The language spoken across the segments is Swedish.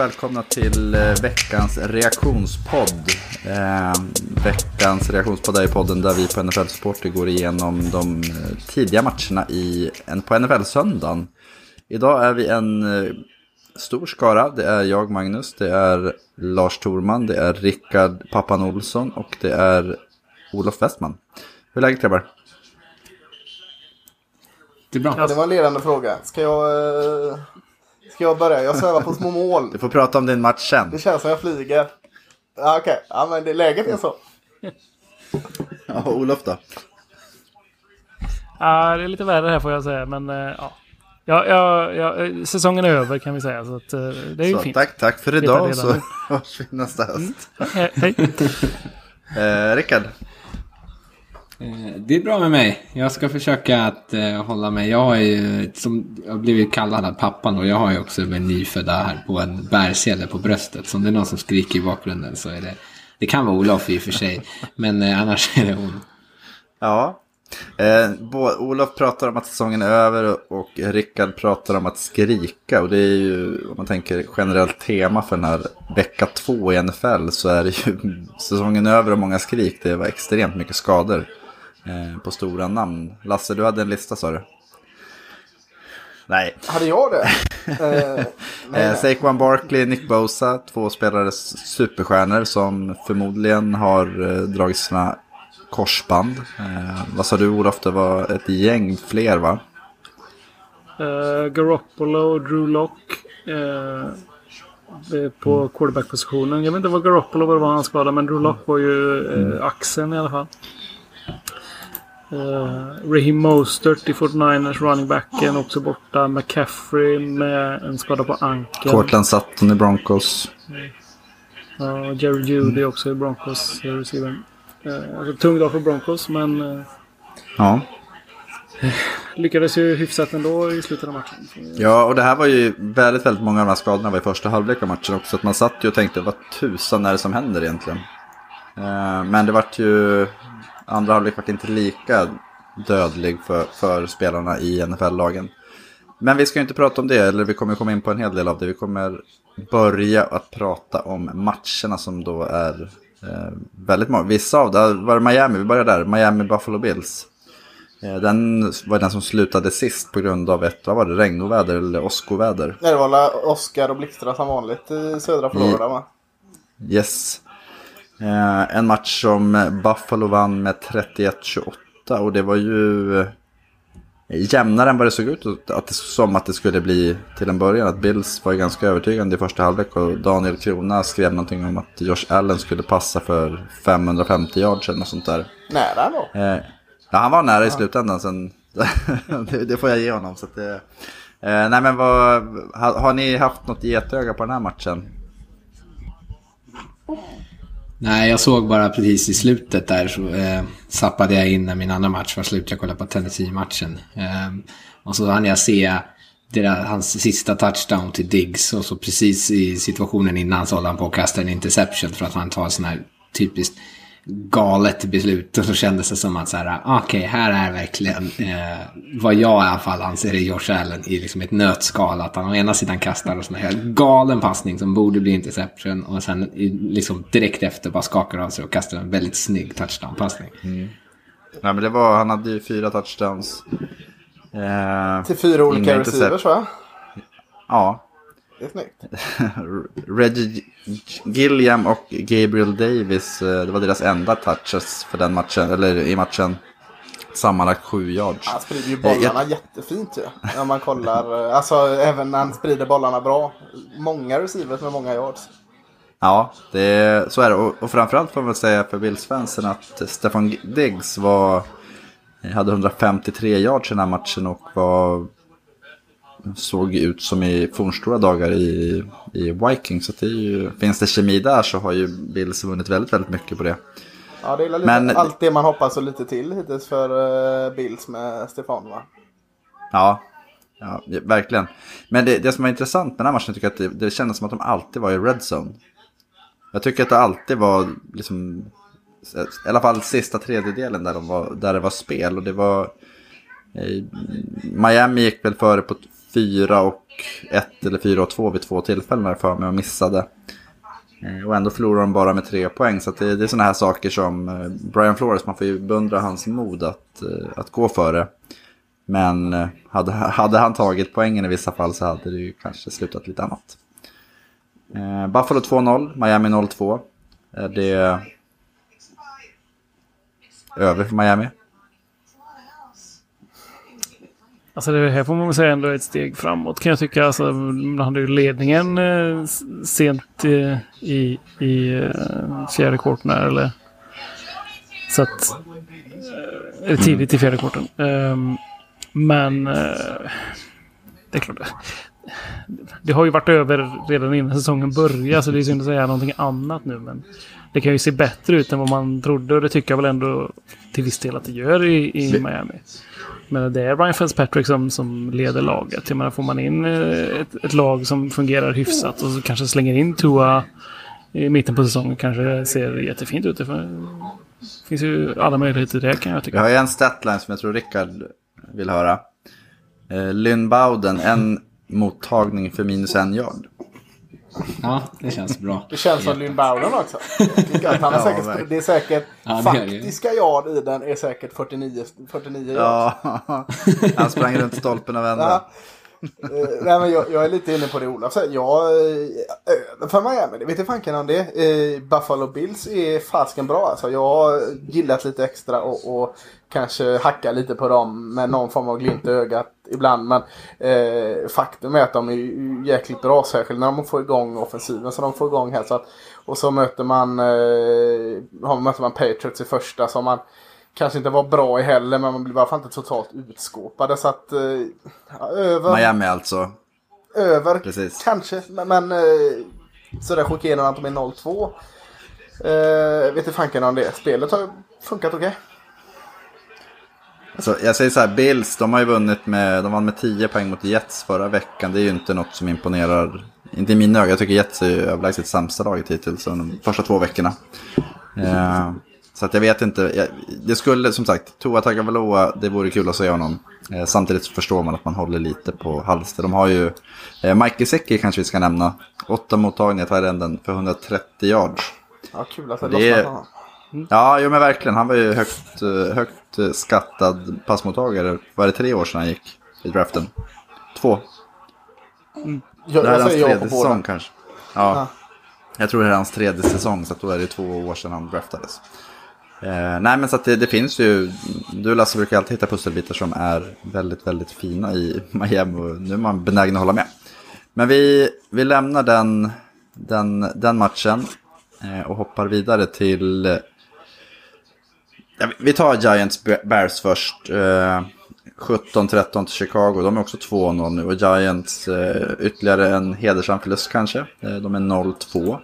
välkomna till eh, veckans reaktionspodd. Eh, veckans reaktionspodd är podden där vi på NFL Supporter går igenom de eh, tidiga matcherna i, en, på NFL-söndagen. Idag är vi en eh, stor skara. Det är jag, Magnus, det är Lars Torman, det är Rickard Pappan Olsson och det är Olof Westman. Hur är läget grabbar? Det är bra. Ja, det var en ledande fråga. Ska jag, jag börja? Jag svävar på små mål. Du får prata om din match sen. Det känns som jag flyger. Ja, Okej, ja, men det, läget är så. Ja, Olof då? Ja, det är lite värre här får jag säga, men eh, ja. Ja, ja, ja, säsongen är över kan vi säga, så att, eh, det är ju Så, fint. tack, tack för idag så hörs vi nästa höst. Hej, hej. Eh, Rickard? Eh, det är bra med mig. Jag ska försöka att eh, hålla mig. Jag har ju som, jag har blivit kallad pappan och jag har ju också min nyfödda här på en bärsele på bröstet. Så om det är någon som skriker i bakgrunden så är det... Det kan vara Olof i och för sig. Men eh, annars är det hon. Ja. Eh, både, Olof pratar om att säsongen är över och, och Rickard pratar om att skrika. Och det är ju, om man tänker generellt tema för den här vecka två i NFL så är det ju säsongen är över och många skrik. Det var extremt mycket skador eh, på stora namn. Lasse, du hade en lista sa du? Nej. Hade jag det? Eh, Eh, nej, Saquon Barkley, Nick Bosa, två spelare superstjärnor som förmodligen har eh, dragit sina korsband. Eh, vad sa du Olof, det var ett gäng fler va? Uh, Garoppolo, Drew Lock. eh, eh, på quarterback-positionen. Jag vet inte vad Garoppolo var, var han skadad, men Drew Lock var ju uh, axeln i alla fall. Uh, Raheem Mostert i 49ers, running backen, också borta. McCaffrey med en skada på ankeln. Cortland Sutton i Broncos. Ja, Jerry Judy också i Broncos, eh, receivern. Uh, alltså, tung dag för Broncos, men uh, Ja. lyckades ju hyfsat ändå i slutet av matchen. Så, ja, och det här var ju väldigt, väldigt många av de här skadorna var i första halvlek av matchen också. Att man satt ju och tänkte, vad tusan är det som händer egentligen? Eh, men det vart ju, andra halvlek vart inte lika dödlig för, för spelarna i NFL-lagen. Men vi ska ju inte prata om det, eller vi kommer komma in på en hel del av det. Vi kommer börja att prata om matcherna som då är eh, väldigt många. Vissa av det, var det Miami, vi börjar där, Miami Buffalo Bills. Eh, den var den som slutade sist på grund av ett, vad var det, regnoväder eller åskoväder. nej, det var la Oscar och blixtrar som vanligt i södra Florida va? Yes. Eh, en match som Buffalo vann med 31-28 och det var ju eh, jämnare än vad det såg ut att det, som att det skulle bli till en början. Att Bills var ganska övertygande i första halvlek och Daniel Krona skrev någonting om att Josh Allen skulle passa för 550 yards eller något sånt där. Nära ändå. Eh, ja, han var nära i slutändan sen. det, det får jag ge honom. Så att det, eh, nej men vad, har, har ni haft något getöga på den här matchen? Nej, jag såg bara precis i slutet där så eh, zappade jag in när min andra match var slut. Jag kollade på Tennessee-matchen. Eh, och så hann jag se där, hans sista touchdown till Diggs. Och så precis i situationen innan så håller han på att kasta en interception för att han tar en sån här typiskt galet beslut. Och så kändes det som att så här, okej, här är verkligen eh, vad jag i alla fall anser är Josh Allen i liksom ett nötskal. Att han å ena sidan kastar en sån här galen passning som borde bli interception och sen liksom direkt efter bara skakar av sig och kastar en väldigt snygg touchdown-passning. Nej men det var, han hade ju fyra touchdowns. Eh, Till fyra olika receivers va? ja. Det är snyggt. Reggie Gilliam och Gabriel Davis, eh, det var deras enda touches för den matchen, eller i matchen. Sammanlagt sju yards. Han sprider ju Eh, bollarna jättefint ju. När man kollar. eh, Alltså även när han sprider bollarna bra. Många receivers med många yards. Ja, det, så är det. Och, och framförallt får man väl säga för Bills-fansen att Stefan Diggs var, hade 153 yards i den här matchen och var, såg ut som i fornstora dagar i, i Vikings. Så det är ju, finns det kemi där så har ju Bills vunnit väldigt, väldigt mycket på det. Ja, det är lite Men- allt det man hoppas och lite till hittills för uh, Bills med Stefan va? Ja, ja verkligen. Men det, det som var intressant med den här matchen tycker jag att det, det kändes som att de alltid var i red zone. Jag tycker att det alltid var liksom, i alla fall sista tredjedelen där, de var, där det var spel. Och det var, eh, Miami gick väl före på 4 och 1 eller 4 och 2 vid två tillfällen här för mig och missade. Eh, och ändå förlorar de bara med tre poäng. Så att det, det är sådana här saker som eh, Brian Flores, man får ju beundra hans mod att, eh, att gå före. Men hade, hade han tagit poängen i vissa fall så hade det ju kanske slutat lite annat. Buffalo 2-0, Miami 0-2. Är det över för Miami? Alltså det här får man väl säga ändå är ett steg framåt kan jag tycka. Alltså, man hade ju ledningen eh, sent eh, i, i eh, fjärde kvarten eller så att eh, tidigt i fjärde kvarten. Ehm, men eh, det är klart. Det har ju varit över redan innan säsongen började så det är synd att säga någonting annat nu. Men det kan ju se bättre ut än vad man trodde och det tycker jag väl ändå till viss del att det gör i, i Miami. Men det är Ryan Fitzpatrick som, som leder laget. Jag menar, får man in eh, ett, ett lag som fungerar hyfsat och så kanske slänger in Tua i mitten på säsongen kanske det ser jättefint ut. Det finns ju alla möjligheter till det kan jag Vi har ju en statline som jag tror Rickard vill höra. Eh, Lynn Bowden, en mottagning för minus en yard. Ja, det känns bra. Det känns som Lynn Bowden också. Det är gött. Han är Ja, säkert, det är säkert Ja, det faktiska yard i den är säkert 49, 49 yard. Ja, han sprang runt stolpen och vände. Ja. Eh, nej, men jag, jag är lite inne på det Olof säger. Jag, uh, för Miami, det vete fanken om det. Eh, Buffalo Bills är fasken bra alltså. Jag har gillat lite extra och, och kanske hacka lite på dem med någon form av glimt i ögat ibland. Men eh, faktum är att de är jäkligt bra, särskilt när de får igång offensiven. Så de får igång här. Så att, och så möter man, eh, möter man Patriots i första Så man kanske inte var bra i heller, men man blir i alla fall inte totalt utskåpade. Så att eh, över, Miami alltså. över Precis. kanske. Men, men eh, sådär chockerande att de är 0-2. Eh, vet inte fanken om det. Spelet har funkat okej. Alltså, jag säger så här, Bills, de har ju vunnit med, de vann med 10 poäng mot Jets förra veckan. Det är ju inte något som imponerar, inte i mina ögon. Jag tycker Jets är ju överlägset sämsta laget hittills de första två veckorna. Eh, så att jag vet inte, jag, det skulle som sagt, Tua Tagovailoa, det vore kul att se honom. Eh, samtidigt så förstår man att man håller lite på halster. De har ju, eh, Mike Gesicki kanske vi ska nämna. Åtta mottagningar till änden för 130 yards. Ja, kul att det, lossnat honom. Ja, jo men verkligen. Han var ju högt, eh, högt skattad passmottagare. Var det tre år sedan han gick i draften? Två. Jag, Det här är hans tredje säsong kanske. Ja. Ja. Jag tror det är hans tredje säsong, så då är det två år sedan han draftades. Eh, nej, men så att det, det finns ju, du Lasse brukar alltid hitta pusselbitar som är väldigt, väldigt fina i Miami och nu är man benägen att hålla med. Men vi, vi lämnar den, den, den matchen eh, och hoppar vidare till, ja, vi- tar Giants Bears först. Eh, 17-13 till Chicago. De är också 2-0 nu och Giants eh, ytterligare en hedersam förlust kanske. Eh, de är 0-2.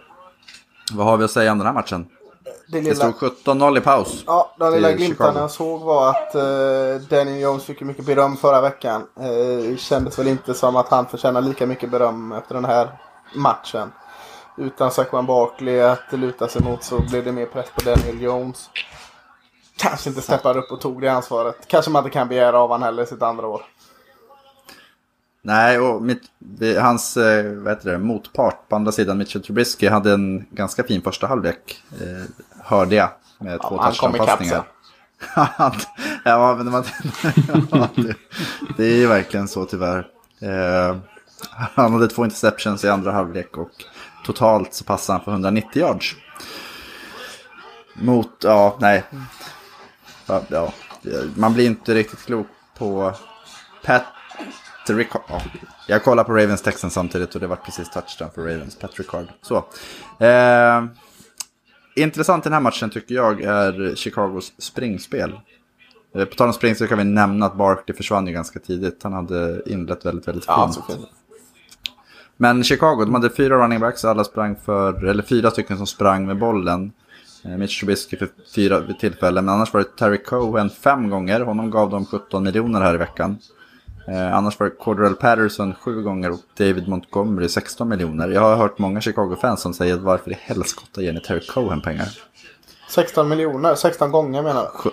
Vad har vi att säga om den här matchen? Det Det lilla, stod 17-0 i paus. ja, den lilla glimten jag såg var att uh, Daniel Jones fick mycket beröm förra veckan. Uh, kändes väl inte som att han förtjänar lika mycket beröm efter den här matchen. Utan Saquon Barkley att luta sig mot så blev det mer press på Daniel Jones. Kanske inte steppade upp och tog det ansvaret. Kanske man inte kan begära av han heller sitt andra år. Nej, och mitt, det, hans eh, vad heter det, motpart på andra sidan, Mitchell Trubisky, hade en ganska fin första halvlek. Eh, hörde jag. Med två han kom ikapp touchdown-passningar. ja, men man, ja, det, det är ju verkligen så tyvärr. Eh, han hade två interceptions i andra halvlek och totalt så passade han för 190 yards. Mot, ja, nej. Ja, ja, man blir inte riktigt klok på Patrick. Ja, jag kollar på Ravens texten samtidigt och det var precis touchdown för Ravens. Patrick Card. Så. Eh, intressant i den här matchen tycker jag är Chicagos springspel. Eh, På tal om spring så kan vi nämna att Barkley försvann ju ganska tidigt. Han hade inlett väldigt, väldigt fint. Ja, så fint. Men Chicago, de hade fyra running backs, alla sprang för, eller fyra stycken som sprang med bollen. Eh, Mitch Trubisky för fyra tillfällen, men annars var det Terry Cohen fem gånger. Honom gav de 17 miljoner här i veckan. Eh, annars var det Cordell Patterson sju gånger och David Montgomery 16 miljoner. Jag har hört många Chicago-fans som säger varför i helskotta ger ni Terry Cohen pengar? 16 miljoner, 16 gånger menar du?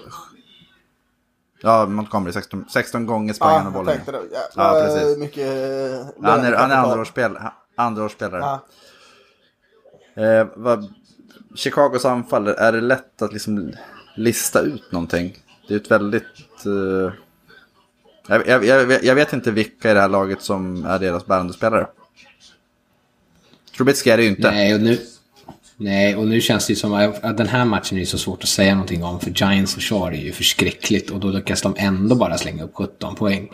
Ja, Montgomery 16, 16 gånger sprang han jag bollen. tänkte det. Ja, Jävlar, precis. mycket Han är, han är andraårsspel, andraårsspelare. Ja. Eh, vad, Chicagos anfall, är det lätt att liksom lista ut någonting? Det är ett väldigt... Eh, jag, jag, jag, jag vet inte vilka i det här laget som är deras bärande spelare. Trubitsky är det ju inte. Nej, och nu, nej, och nu känns det ju som att den här matchen är så svårt att säga någonting om. För Giants försvar är ju förskräckligt och då lyckas de ändå bara slänga upp 17 poäng.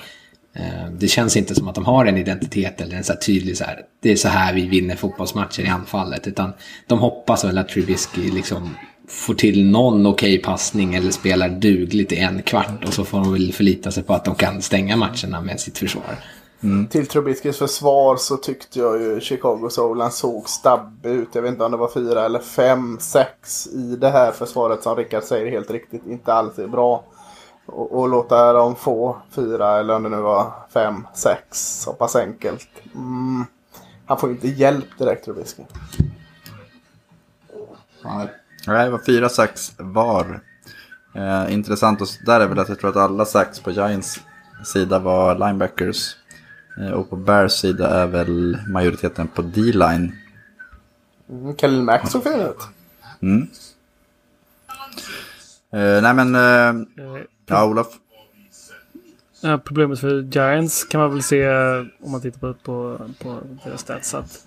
Eh, det känns inte som att de har en identitet eller en så här tydlig så här, det är så här vi vinner fotbollsmatcher i anfallet. Utan de hoppas väl att Trubisky liksom får till någon okej passning eller spelar dugligt i en kvart och så får de väl förlita sig på att de kan stänga matcherna med sitt försvar. Till Trubiskys försvar så tyckte jag ju Chicagos O-line såg stabbig ut. Jag vet inte om det var fyra eller fem, sex i det här försvaret som Rickard säger helt riktigt inte alls är bra. Och, och låta dem få fyra eller om det nu var fem, sex så pass enkelt. Mm. Han får inte hjälp direkt Trubisky. Nej, det var fyra sax var. Eh, intressant och där är väl att jag tror att alla sax på Giants sida var linebackers. Eh, och på Bears sida är väl majoriteten på D-line. Mm. Khalil Mack såg fin ut. Eh, nej men, eh, Eh, ja Olof. Problemet för Giants kan man väl se eh, om man tittar på, på, på deras stats. Att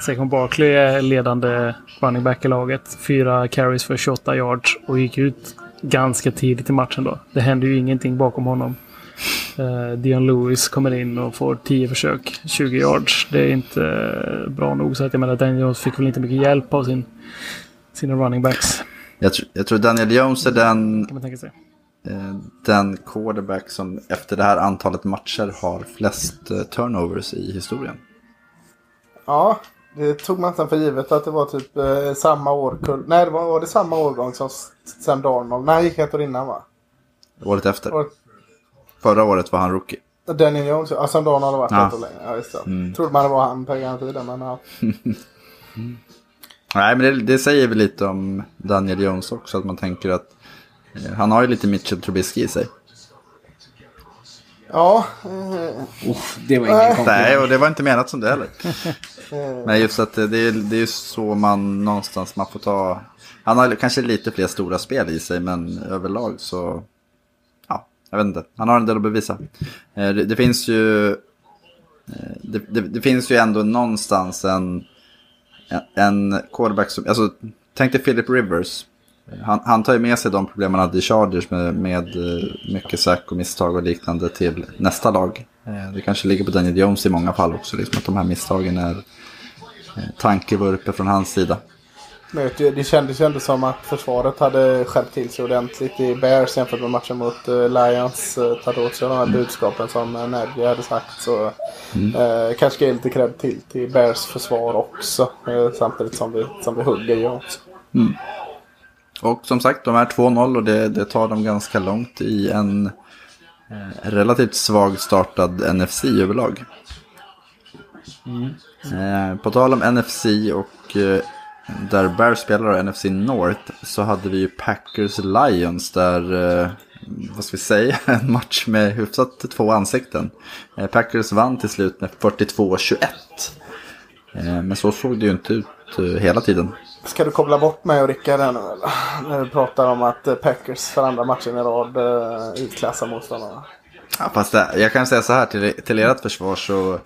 Saquon Barkley är ledande running back i laget. Fyra carries för 28 yards och gick ut ganska tidigt i matchen då. Det hände ju ingenting bakom honom. Uh, Dion Lewis kommer in och får 10 försök, 20 yards. Det är inte eh, bra nog. Så att jag menar, Daniel Jones fick väl inte mycket hjälp av sin, sina running backs. Jag, tr- jag tror Daniel Jones är den, Kan man tänka sig. eh, den quarterback som efter det här antalet matcher har flest eh, turnovers i historien. Ja, det tog man nästan för givet att det var typ eh, samma årkull. Nej, det var, var det samma årgång som Sam Darnold? Nej, gick ett år innan va? Året efter. År- Förra året var han rookie. Daniel Jones, ja Sam Darnold har varit Ja. ett år längre. Ja, just det. Trodde man det var han på den tiden, men ja. Nej, men det, det säger väl lite om Daniel Jones också. Att man tänker att eh, han har ju lite Mitchell Trubisky i sig. Ja, Uff, det var ingen komplimang. Nej, och det var inte menat som det heller. Men just att det, det är, det är ju så man någonstans man får ta. Han har kanske lite fler stora spel i sig, men överlag så. Ja, jag vet inte. Han har en del att bevisa. Eh, Det, det finns ju. eh, Det, det, det finns ju ändå någonstans en. En, en quarterback som. Alltså, tänk dig Philip Rivers. Han, han tar ju med sig de problem han hade i Chargers med, med eh, mycket sack och misstag och liknande till nästa lag. Eh, Det kanske ligger på Daniel Jones i många fall också, liksom att de här misstagen är eh, tankevurper från hans sida. du, det kändes ju ändå som att försvaret hade skärpt till sig ordentligt i Bears jämfört med matchen mot Lions. Tagit åt sig de här budskapen som Nagy hade sagt. Så eh, kanske ge lite cred till, till Bears försvar också. eh, samtidigt som vi, som vi hugger Jones. Och som sagt, de är 2-0 och det, det tar dem ganska långt i en eh, relativt svag startad NFC överlag. Eh, på tal om NFC och eh, där Bears spelar och NFC North så hade vi ju Packers Lions där, eh, vad ska vi säga, en match med hyfsat två ansikten. Eh, Packers vann till slut med 42-21. Eh, men så såg det ju inte ut hela tiden. Ska du koppla bort mig och Rickard här nu eller? När vi pratar om att eh, Packers för andra matchen i rad uh, utklassar motståndarna. Ja, fast det, jag kan säga så här till, till ert försvar så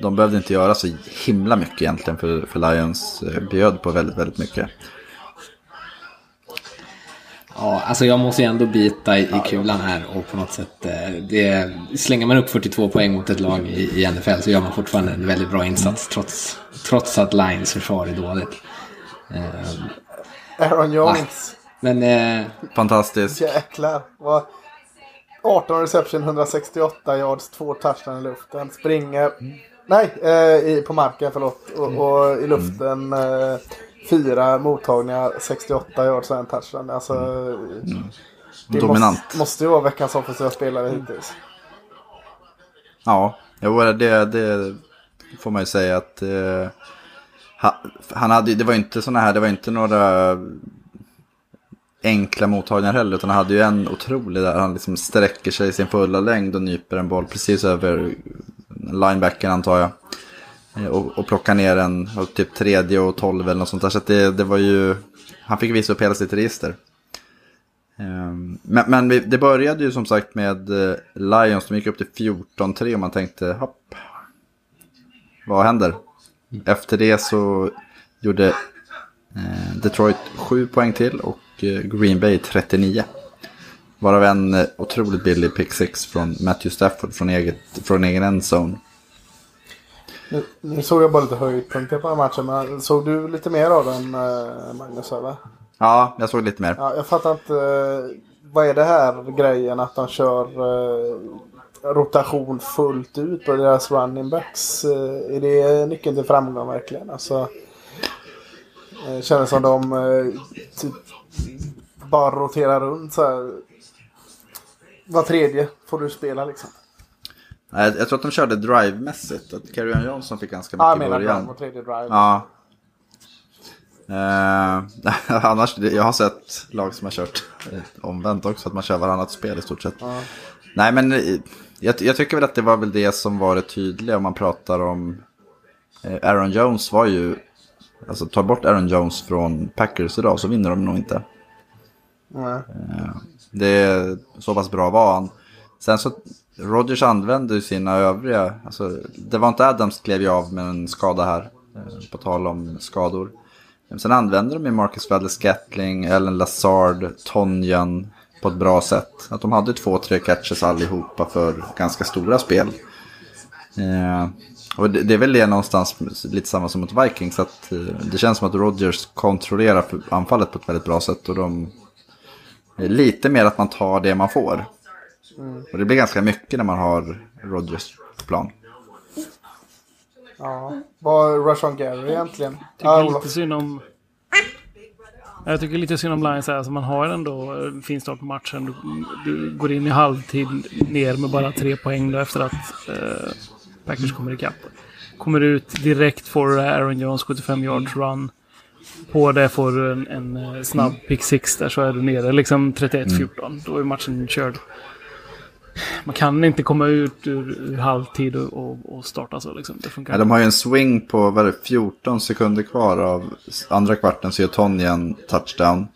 de behövde inte göra så himla mycket egentligen för, för Lions eh, bjöd på väldigt, väldigt mycket. Ja, alltså jag måste ju ändå bita i, i kulan här och på något sätt eh, det, slänger man upp 42 poäng mot ett lag i, i NFL så gör man fortfarande en väldigt bra insats trots, trots att Lions försvar är dåligt. Eh, Aaron Jones. men eh, Fantastiskt. Jäklar. Vad... 18 reception, 168 yards, två touchdown i luften. Springer. Nej, eh, i, på marken förlåt. Och, och i luften eh, fyra mottagningar, 68 yards och en touchdown. Alltså, det Dominant. Måste, måste ju vara veckans offensiva spelare hittills. Ja, det, det får man ju säga att eh, ha- han hade, det var inte såna här, det var inte några enkla mottagningar heller. Utan han hade ju en otrolig där. Han liksom sträcker sig i sin fulla längd och nyper en boll precis över linebacken antar jag. Eh, och, och plocka ner en typ tredje och tolv eller något sånt där. Så att det, det var ju... Han fick visa upp hela sitt register. Ehm, men, men det började ju som sagt med eh, Lions. De gick upp till 14-3 och man tänkte hopp. Vad händer? Efter det så gjorde eh, Detroit 7 poäng till och Green Bay 39. Varav en otroligt billig pick 6 från Matthew Stafford från, eget, från egen endzone. Nu, nu såg jag bara lite höjdpunkter på den matchen. Men såg du lite mer av den eh, Magnus? Eller? Ja, jag såg lite mer. Ja, jag fattar inte. eh, Vad är det här grejen att de kör eh, rotation fullt ut på deras running backs? Är det nyckeln till framgång verkligen? Alltså, eh, känns som de typ bara roterar runt så här. Var tredje får du spela liksom. Nej, Jag tror att de körde drive-mässigt. Att Carrion Johnson fick ganska Ja, jag mycket i menar början. och tredje drive. Ja. Eh, annars, jag har sett lag som har kört eh, omvänt också, att man kör varannat spel i stort sett. Ja. Nej, men eh, jag, jag tycker väl att det var väl det som var det tydliga om man pratar om... Eh, Aaron Jones var ju... Alltså tar bort Aaron Jones från Packers idag så vinner de nog inte. Nej. Det är så pass bra var han. Sen så, Rodgers använde ju sina övriga, alltså det var inte Adams klev ju av med en skada här. Eh, på tal om skador. Sen använde de ju Marcus Valle Gatling, Ellen Lazard, Tonjan på ett bra sätt. Att de hade två, tre catches allihopa för ganska stora spel. Eh, och det, det är väl det någonstans lite samma som mot Vikings. Att, eh, det känns som att Rodgers kontrollerar anfallet på ett väldigt bra sätt. Och de det är Lite mer att man tar det man får. Och det blir ganska mycket när man har Rodgers på plan. Ja. Vad är Rushon Gary egentligen? tycker Ja, lite synd om... Jag tycker lite synd om Lions här. Alltså man har ändå en fin start på matchen. Du, du går in i halvtid ner med bara tre poäng då efter att eh, Packers kommer ikapp. Kommer ut direkt får Aaron Jones 75 yards run. På det får du en, en eh, snabb pick six där så är du nere liksom 31-14. Då är matchen körd. Man kan inte komma ut ur, ur halvtid och, och, starta så liksom. Det funkar Ja, de har ju en swing på vad det, 14 sekunder kvar av andra kvarten så gör Tony en touchdown.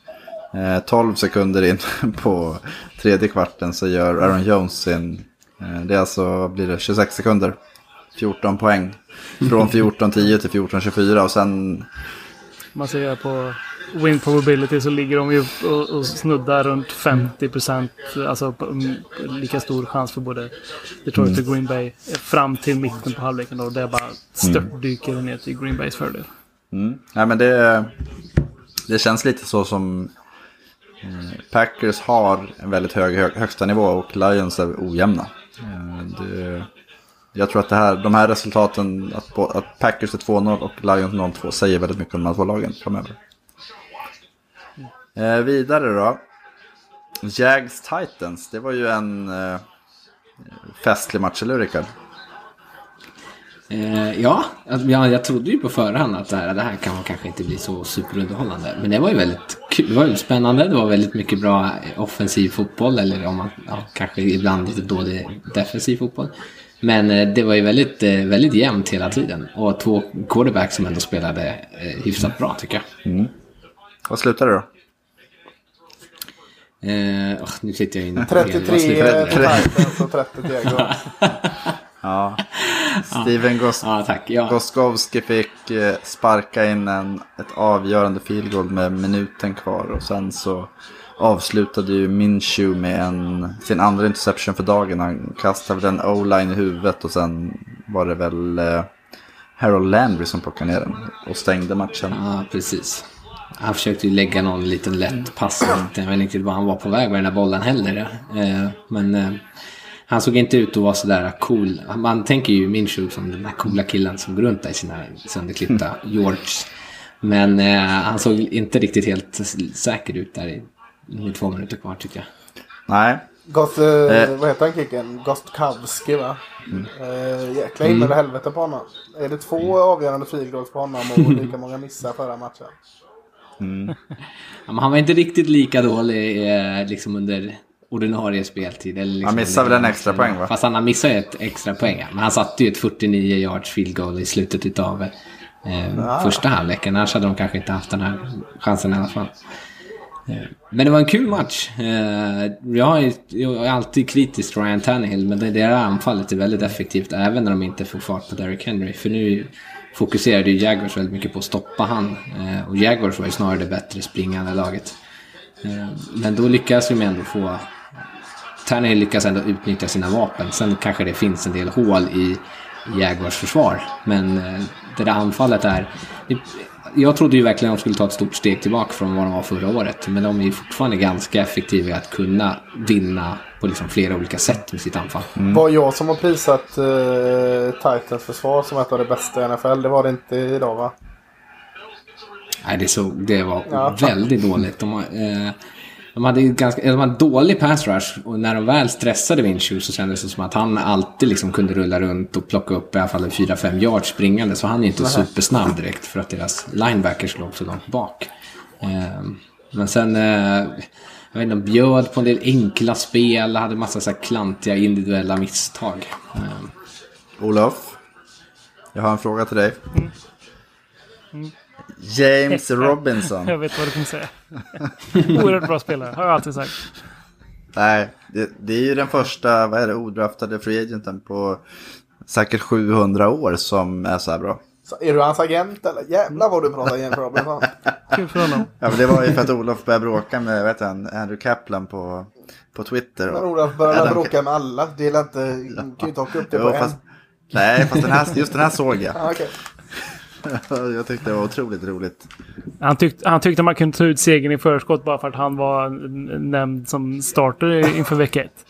Eh, 12 sekunder in på tredje kvarten så gör Aaron Jones sin. Eh, det är alltså, blir det, 26 sekunder. 14 poäng. Från 14-10 till 14-24 och sen man ser på win probability så ligger de ju och, och snuddar runt 50 procent. Alltså på, mm, lika stor chans för både Detroit och Green Bay fram till mitten på halvleken. Då, det bara störtdyker ner till Green Bays fördel. Mm. Nej, men det, det känns lite så som eh, Packers har en väldigt hög, hög högsta nivå och Lions är ojämna. Eh, det, jag tror att det här, de här resultaten, att, att Packers är 2-0 och Lions 0-2 säger väldigt mycket om de här två lagen framöver. Eh, vidare då. Jags Titans, det var ju en eh, festlig match, eller Rickard? Eh, ja, alltså, ja, jag trodde ju på förhand att det här, det här kan kanske inte bli så superunderhållande. Men det var ju väldigt kul, det var ju spännande. Det var väldigt mycket bra eh, offensiv fotboll. Eller om man, ja, kanske ibland lite dålig defensiv fotboll. Men eh, det var ju väldigt, eh, väldigt jämnt hela tiden. Och två quarterbacks som ändå spelade eh, hyfsat bra tycker jag. Vad slutade det då? Eh, åh, nu sitter jag inne 33 Vad slutade till det? Titans och 30 till Jaguars. Ja. Steven Gos Ja, tack. Ja. Goskowski fick eh, sparka in en, ett avgörande field goal med minuten kvar. Och sen så avslutade ju Minshew med en, sin andra interception för dagen. Han kastade väl en o-line i huvudet och sen var det väl eh, Harold Landry som plockade ner den och stängde matchen. Ja, precis. Han försökte ju lägga någon liten lätt pass. Jag vet inte riktigt var han var på väg med den där bollen heller. Eh, Men eh, han såg inte ut att vara sådär cool. Man tänker ju Minshew som den där coola killen som går runt där i sina sönderklippta Yorks. Men eh, han såg inte riktigt helt säker ut där i, med två minuter kvar tycker jag. Nej, Gost, eh, vad heter han kicken? Gostkowski va? Eh, jäkla himmel och helvete på honom. Är det två avgörande goals på honom och lika många missar förra matchen? Ja, men han var inte riktigt lika dålig eh, liksom under ordinarie speltid. Eller liksom Han missade väl en extra poäng, va? Fast han har missat ett extra poäng. ja. Men han satte ju ett 49 yards field goal i slutet av eh, första halvleken. Annars hade de kanske inte haft den här chansen i alla fall. Eh, Men det var en kul match. Eh, Jag är, alltid kritisk till Ryan Tannehill, men det här anfallet är väldigt effektivt även när de inte får fart på Derrick Henry. För nu fokuserade ju Jaguars väldigt mycket på att stoppa han. Eh, Och Jaguars var ju snarare det bättre springande laget. Eh, Men då lyckas de ändå få... Tannehill lyckas ändå utnyttja sina vapen. Sen kanske det finns en del hål i Jaguars försvar. Men eh, det där anfallet är... det- Jag trodde ju verkligen att de skulle ta ett stort steg tillbaka från vad de var förra året. Men de är ju fortfarande ganska effektiva i att kunna vinna på liksom flera olika sätt med sitt anfall. Var jag som har prisat uh, Titans försvar som ett av de bästa i NFL. Det var det inte idag va? Nej, det, så, det var Ja. väldigt dåligt. De, eh, de hade ju ganska, de hade dålig pass rush och när de väl stressade Minshew så kändes det som att han alltid liksom kunde rulla runt och plocka upp i alla fall en 4-5 yards springande. Så han är ju inte supersnabb direkt för att deras linebackers låg så långt bak. Eh, men sen, eh, jag vet inte, bjöd på en del enkla spel, hade massa så här klantiga individuella misstag. Eh, Olof, jag har en fråga till dig. James Robinson. Jag vet vad du kommer säga. Oerhört bra spelare, har jag alltid sagt. Nej, det, det är ju den första, vad är det, odraftade free agenten på säkert 700 år som är så här bra. Så är du hans agent eller? Jävlar vad du pratar James Robinson. Kul för honom. Ja, men det var ju för att Olof började bråka med vet han, Andrew Kaplan på, på Twitter. Men Olof börjar Adam- bråka med alla. Det är inte... kan ju inte haka upp det Jo, på fast, en. nej, fast den här, just den här såg jag. Ja, okej. Jag tyckte det var otroligt roligt. Han, tyck, han tyckte man kunde ta ut segern i förskott bara för att han var nämnd som starter inför vecka ett.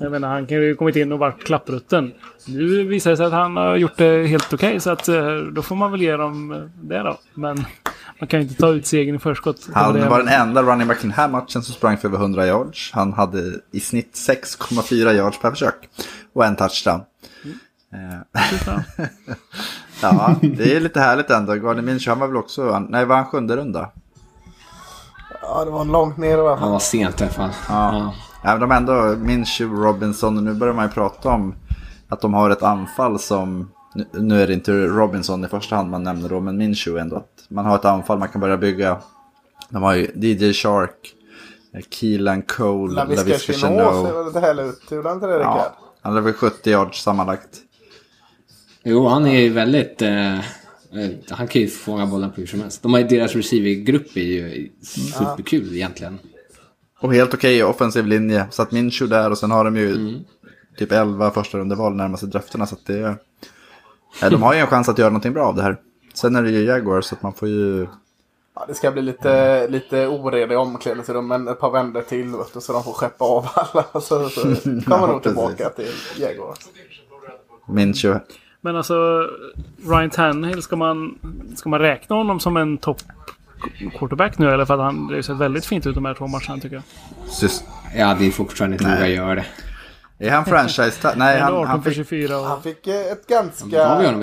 Jag menar, han kan ju kommit in och varit klapprutten. Nu visar det sig att han har gjort det helt okej, så att eh, då får man väl ge dem eh, det då. Men man kan ju inte ta ut segern i förskott. Det var det Han jag var den enda running back i den här matchen som sprang för över 100 yards. Han hade i snitt 6,4 yards per försök. Och en touchdown. Eh, ja, det är lite härligt ändå. Gardner Minshew, han var väl också, nej var han sjunde runda? Ja, det var långt ner i alla han var sent i alla fall. Ja. Ja, men de är ändå Minshew, Robinson och nu börjar man ju prata om att de har ett anfall som, nu- är det inte Robinson i första hand man nämner då, men Minshew ändå. Att man har ett anfall man kan börja bygga. De har ju DJ Shark, eh, Keelan Cole, Laviska Chenot. ser väl lite härlig ut. Gjorde han inte det Rickard? Ja, han hade väl 70 yards sammanlagt. Jo, han är ju väldigt... Eh, eh, han kan ju fånga bollen på hur som helst. De har ju, deras receivergrupp är ju superkul egentligen. Och helt okej offensiv linje. Så att Minshew där och sen har de ju typ 11 första rundeval närmaste drafterna. Så att det ja, De har ju en chans att göra någonting bra av det här. Sen är det ju Jaguars så att man får ju... Ja, det ska bli lite, lite oreda i omklädningsrummen. Ett par vändor till vet du, så de får skeppa av alla. Så, så kommer Ja, nog tillbaka till Jaguars. Minshew. Men alltså, Ryan Tannehill, ska man, ska man räkna honom som en topp quarterback nu? Eller för att han, det sett väldigt fint ut de här två matcherna tycker jag. Sys- Ja, det är fortfarande inte våga göra det. Är han franchise? Nej, han, 18 han fick... 24 och... Han fick eh, ett ganska...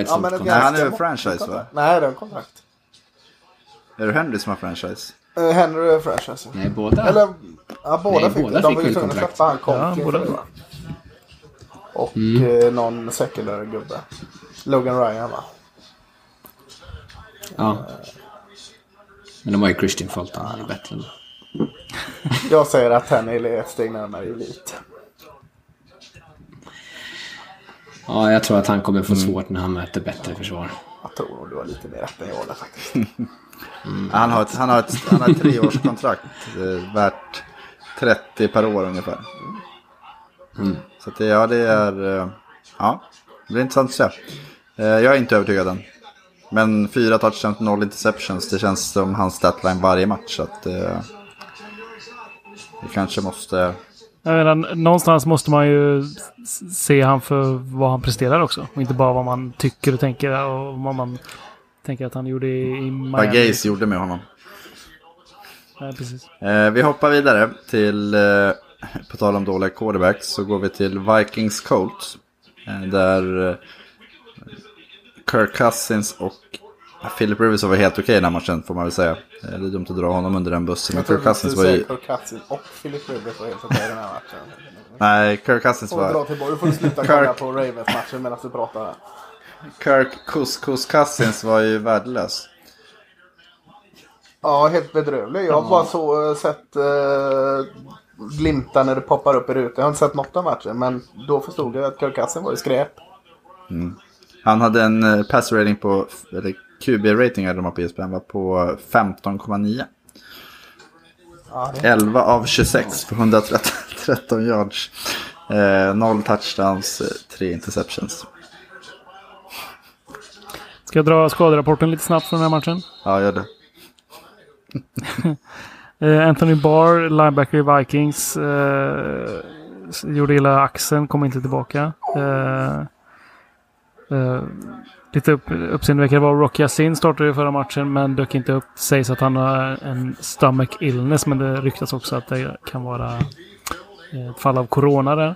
Ett stort men kontrakt? Nej, han är väl ganska- franchise, va? Nej, det är en kontrakt. Är det Henry som har franchise? Uh, Henry är franchise. Nej, båda. Eller, ja båda Nej, fick båda det. De fick var ju tvungna att kontrakt. släppa han Conk Ja? Och Mm. eh, någon secondary gubbe. Logan Ryan va? Ja. Men de har ju Christian Fulton, han är bättre ändå. Jag säger att Tannehill är ett steg närmare elit. Ja, jag tror att han kommer få svårt när han möter bättre försvar. Jag tror nog du har lite mer rätt än jag där faktiskt. Han har ett, han har ett, han har ett treårskontrakt eh, värt 30 per år ungefär. Så att det, ja, det är... eh, Ja, det blir intressant att se. Eh, Jag är inte övertygad än. Men fyra touchdowns, noll interceptions. Det känns som hans statline varje match. Så att, eh, vi kanske måste... Jag menar, någonstans måste man ju se han för vad han presterar också. Och inte bara vad man tycker och tänker och vad man tänker att han gjorde i, i Vad Miami. Gaze gjorde med honom. Ja, precis. Eh, vi hoppar vidare till, eh, på tal om dåliga quarterbacks, så går vi till Vikings Colts. Eh, där eh, Kirk Cousins och Philip Rivers var helt okej i den här matchen får man väl säga. Det är dumt att dra honom under den bussen. Men Kirk Cousins var ju... Kirk Cousins och Philip Rivers var helt okej i den här matchen. Nej, Kirk Cousins Och dra var... tillbaka. Du får sluta Kirk- kolla på Ravens-matchen medan du pratar. Kirk Couscous Cousins var ju värdelös. Ja, helt bedrövlig. Jag har bara så eh, sett uh, glimtar när det poppar upp i rutan. Jag har inte sett något av matchen. Men då förstod jag att Kirk Cousins var ju skräp. Han hade en eh, pass rating på, eller QB-rating hade de på ESPN var på 15,9. Ja, det 11 av 26 för 113 yards. Eh, noll touchdowns, eh, tre interceptions. Ska jag dra skaderapporten lite snabbt från den här matchen? Ja, gör det. Eh, Anthony Barr, linebacker i Vikings, eh, gjorde illa axeln, kom inte tillbaka. Eh, Uh, lite upp, uppseendeväckande var Rocky Yassin startade i förra matchen men dök inte upp. Det Sägs att han har en stomach illness men det ryktas också att det kan vara eh, ett fall av corona där.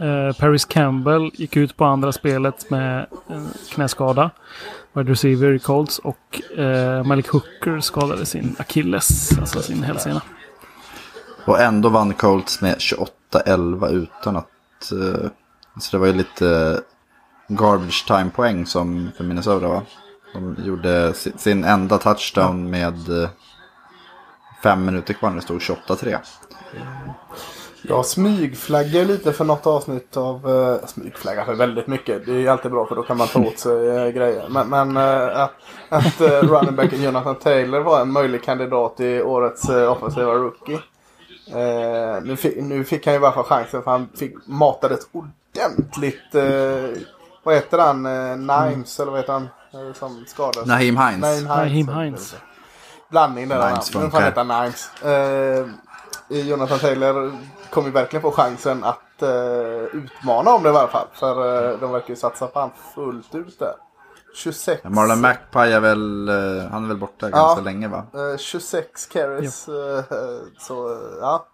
Uh, Paris Campbell gick ut på andra spelet med en knäskada. Wide receiver i Colts och uh, Malik Hooker skadade sin akilles, alltså sin hälsena. Och ändå vann Colts med 28-11 utan att... Uh, så det var ju lite garbage time poäng som för Minnesota va? De gjorde si- sin enda touchdown med eh, fem minuter kvar när det stod 28-3. Jag smygflaggar lite för något avsnitt av... Uh, smygflaggar för väldigt mycket. Det är alltid bra för då kan man ta åt sig uh, grejer. Men, men eh, att, att uh, running backen Jonathan Taylor var en möjlig kandidat i årets uh, offensiva rookie. Eh, nu, fick, nu fick han ju i alla fall chansen för han fick matades ordentligt. Eh, vad heter han? Uh, Nimes eller vad heter han? eh, som skadades? Naheem Hines. Naheem Hines. Naheem Hines. Blandning där. Nimes Men fan heter Nimes. Eh, Jonathan Taylor kommer ju verkligen få chansen att eh, utmana om det i alla fall. För eh, de verkar ju satsa på han fullt ut där. 26, Marlon Mackpie är väl, eh, han är väl borta ganska länge va? eh, 26 carries. Eh, så eh, ja.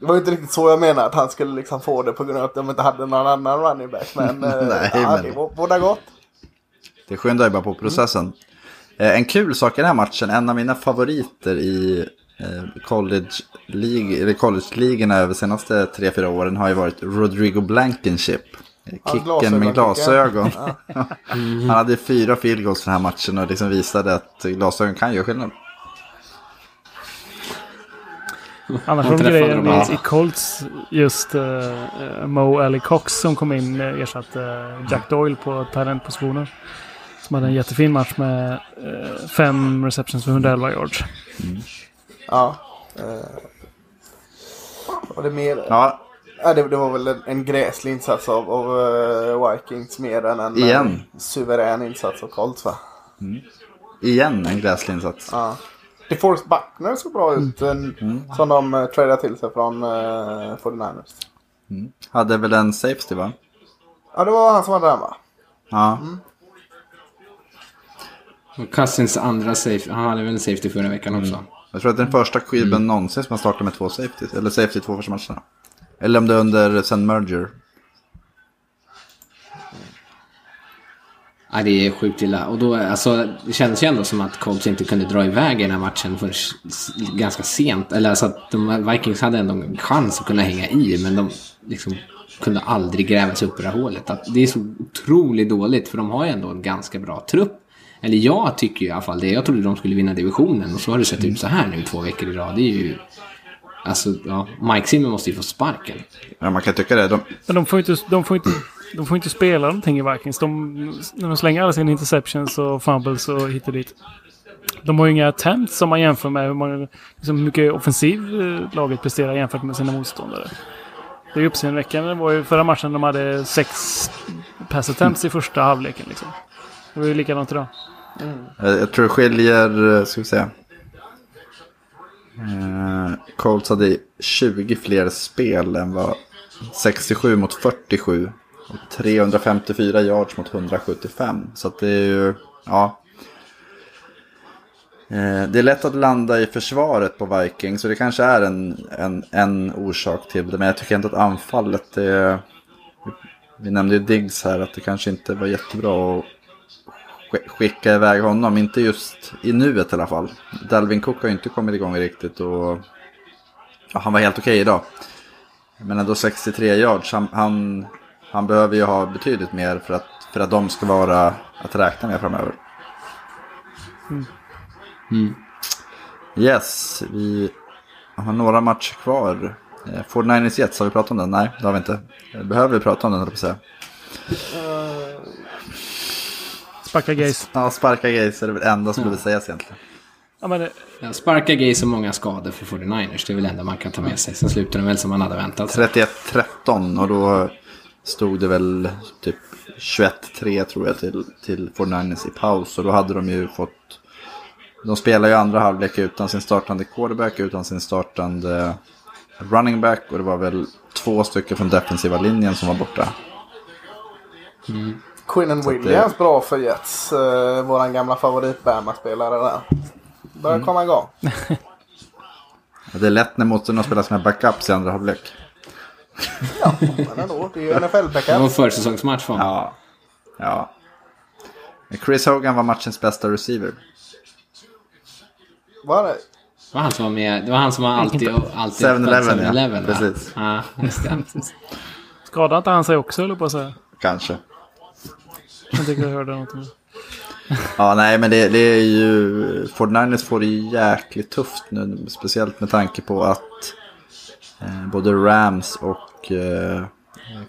Det var ju inte riktigt så jag menade att han skulle liksom få det på grund av att de inte hade någon annan running back. Men, eh, Nej, ja, men- det båda gott. Det skyndar ju bara på processen. Eh, en kul sak i den här matchen, en av mina favoriter i eh, college college-ligorna över de senaste 3-4 åren har ju varit Rodrigo Blankenship. Kicken med glasögon, glasögon. Han hade fyra field goals för den här matchen och liksom visade att glasögon kan göra skillnad. Annars var grejen i, ja. i Colts just uh, Mo Ali Cox som kom in uh, ersatte eh, Jack Doyle på talentpositionen. Som hade en jättefin match med eh, fem receptions för 111 yards. Ja. Eh, vad var det mer? Ja, Ja, det, det var väl en, en gräslig insats av, av eh, Vikings mer än en Igen. eh, suverän insats av Colts va? igen en gräslig insats. Ja. DeForest Buckner såg bra ut. En, Som de uh, tradade till sig från uh, 49ers. Hade väl en safety va? Ja, det var han som var där va? Ja. Och Cousins andra safe, han hade väl en safety förra veckan också. Jag tror att det är den första skiben någonsin som man startar med två safeties. Eller safety två första matcherna. Eller om det är under sen merger. Ja, det är sjukt illa. Och då, alltså, det kändes ju ändå som att Colts inte kunde dra iväg i den här matchen för ganska sent. Eller alltså att de, Vikings hade ändå en chans att kunna hänga i, men de liksom kunde aldrig gräva sig upp i det här hålet. Att det är så otroligt dåligt, för de har ju ändå en ganska bra trupp. Eller jag tycker ju i alla fall det. Jag trodde de skulle vinna divisionen och så har det sett ut så här nu två veckor i rad. Det är ju... Alltså, ja, Mike Zimmer måste ju få sparken. Ja, man kan tycka det. De, Men de får inte, de får inte, de får inte spela någonting i Vikings. De, när de slänger alla sina interceptions och fumbles och hit och dit. De har ju inga attempts som man jämför med hur, man, liksom hur mycket offensiv eh, laget presterar jämfört med sina motståndare. Det är ju uppseendeväckande. Det var ju förra matchen de hade sex pass attempts i första halvleken. Liksom. Det var ju likadant idag. Mm. jag, jag tror det skiljer, eh, ska vi säga. Eh, Colts hade 20 fler spel än vad 67 mot 47. Och 354 yards mot 175. Så att det är ju, ja. Eh, det är lätt att landa i försvaret på Vikings. Så det kanske är en, en, en orsak till det. Men jag tycker inte att anfallet är... Vi nämnde ju Diggs här att det kanske inte var jättebra att skicka iväg honom. Inte just i nuet i alla fall. Dalvin Cook har ju inte kommit igång riktigt och ja, han var helt okej idag. Men ändå 63 yards. Han, han, han behöver ju ha betydligt mer för att, för att de ska vara att räkna med framöver. Yes, vi har några matcher kvar. Eh, 49ers Jets, har vi pratat om den? Nej, det har vi inte. Eh, Behöver vi prata om den, höll jag på säga. Sparka gays. Ja, sparka gays är det väl enda som behöver sägas egentligen. Ja, men det, Ja, Sparka Gay så många skador för 49ers. Det är väl det enda man kan ta med sig. Sen slutar de väl som man hade väntat sig. 31-13 och då stod det väl typ 21-3 tror jag till, till 49ers i paus. Och då hade de ju fått... De spelar ju andra halvlek utan sin startande quarterback, utan sin startande running back. Och det var väl två stycken från defensiva linjen som var borta. Quinnen Williams bra för Jets. Uh, våran gamla favorit Bama-spelare där. Börjar komma igång. Det är lätt när motståndarna spelar sina backups i andra halvlek. Ja, men ändå. Det är ju Det var NFL-backup. försäsongsmatch för honom. Ja. Ja. Chris Hogan var matchens bästa receiver. Var det? Det var han som var med. Det var han som var alltid... alltid 7-Eleven, ja. 7-Eleven, va? Precis. Ja, just det. skadade inte han sig också, jag på att säga. Kanske. Jag tycker jag hörde något om. Ja, nej, men det, det är ju... 49ers får det ju jäkligt tufft nu. Speciellt med tanke på att både Rams och eh,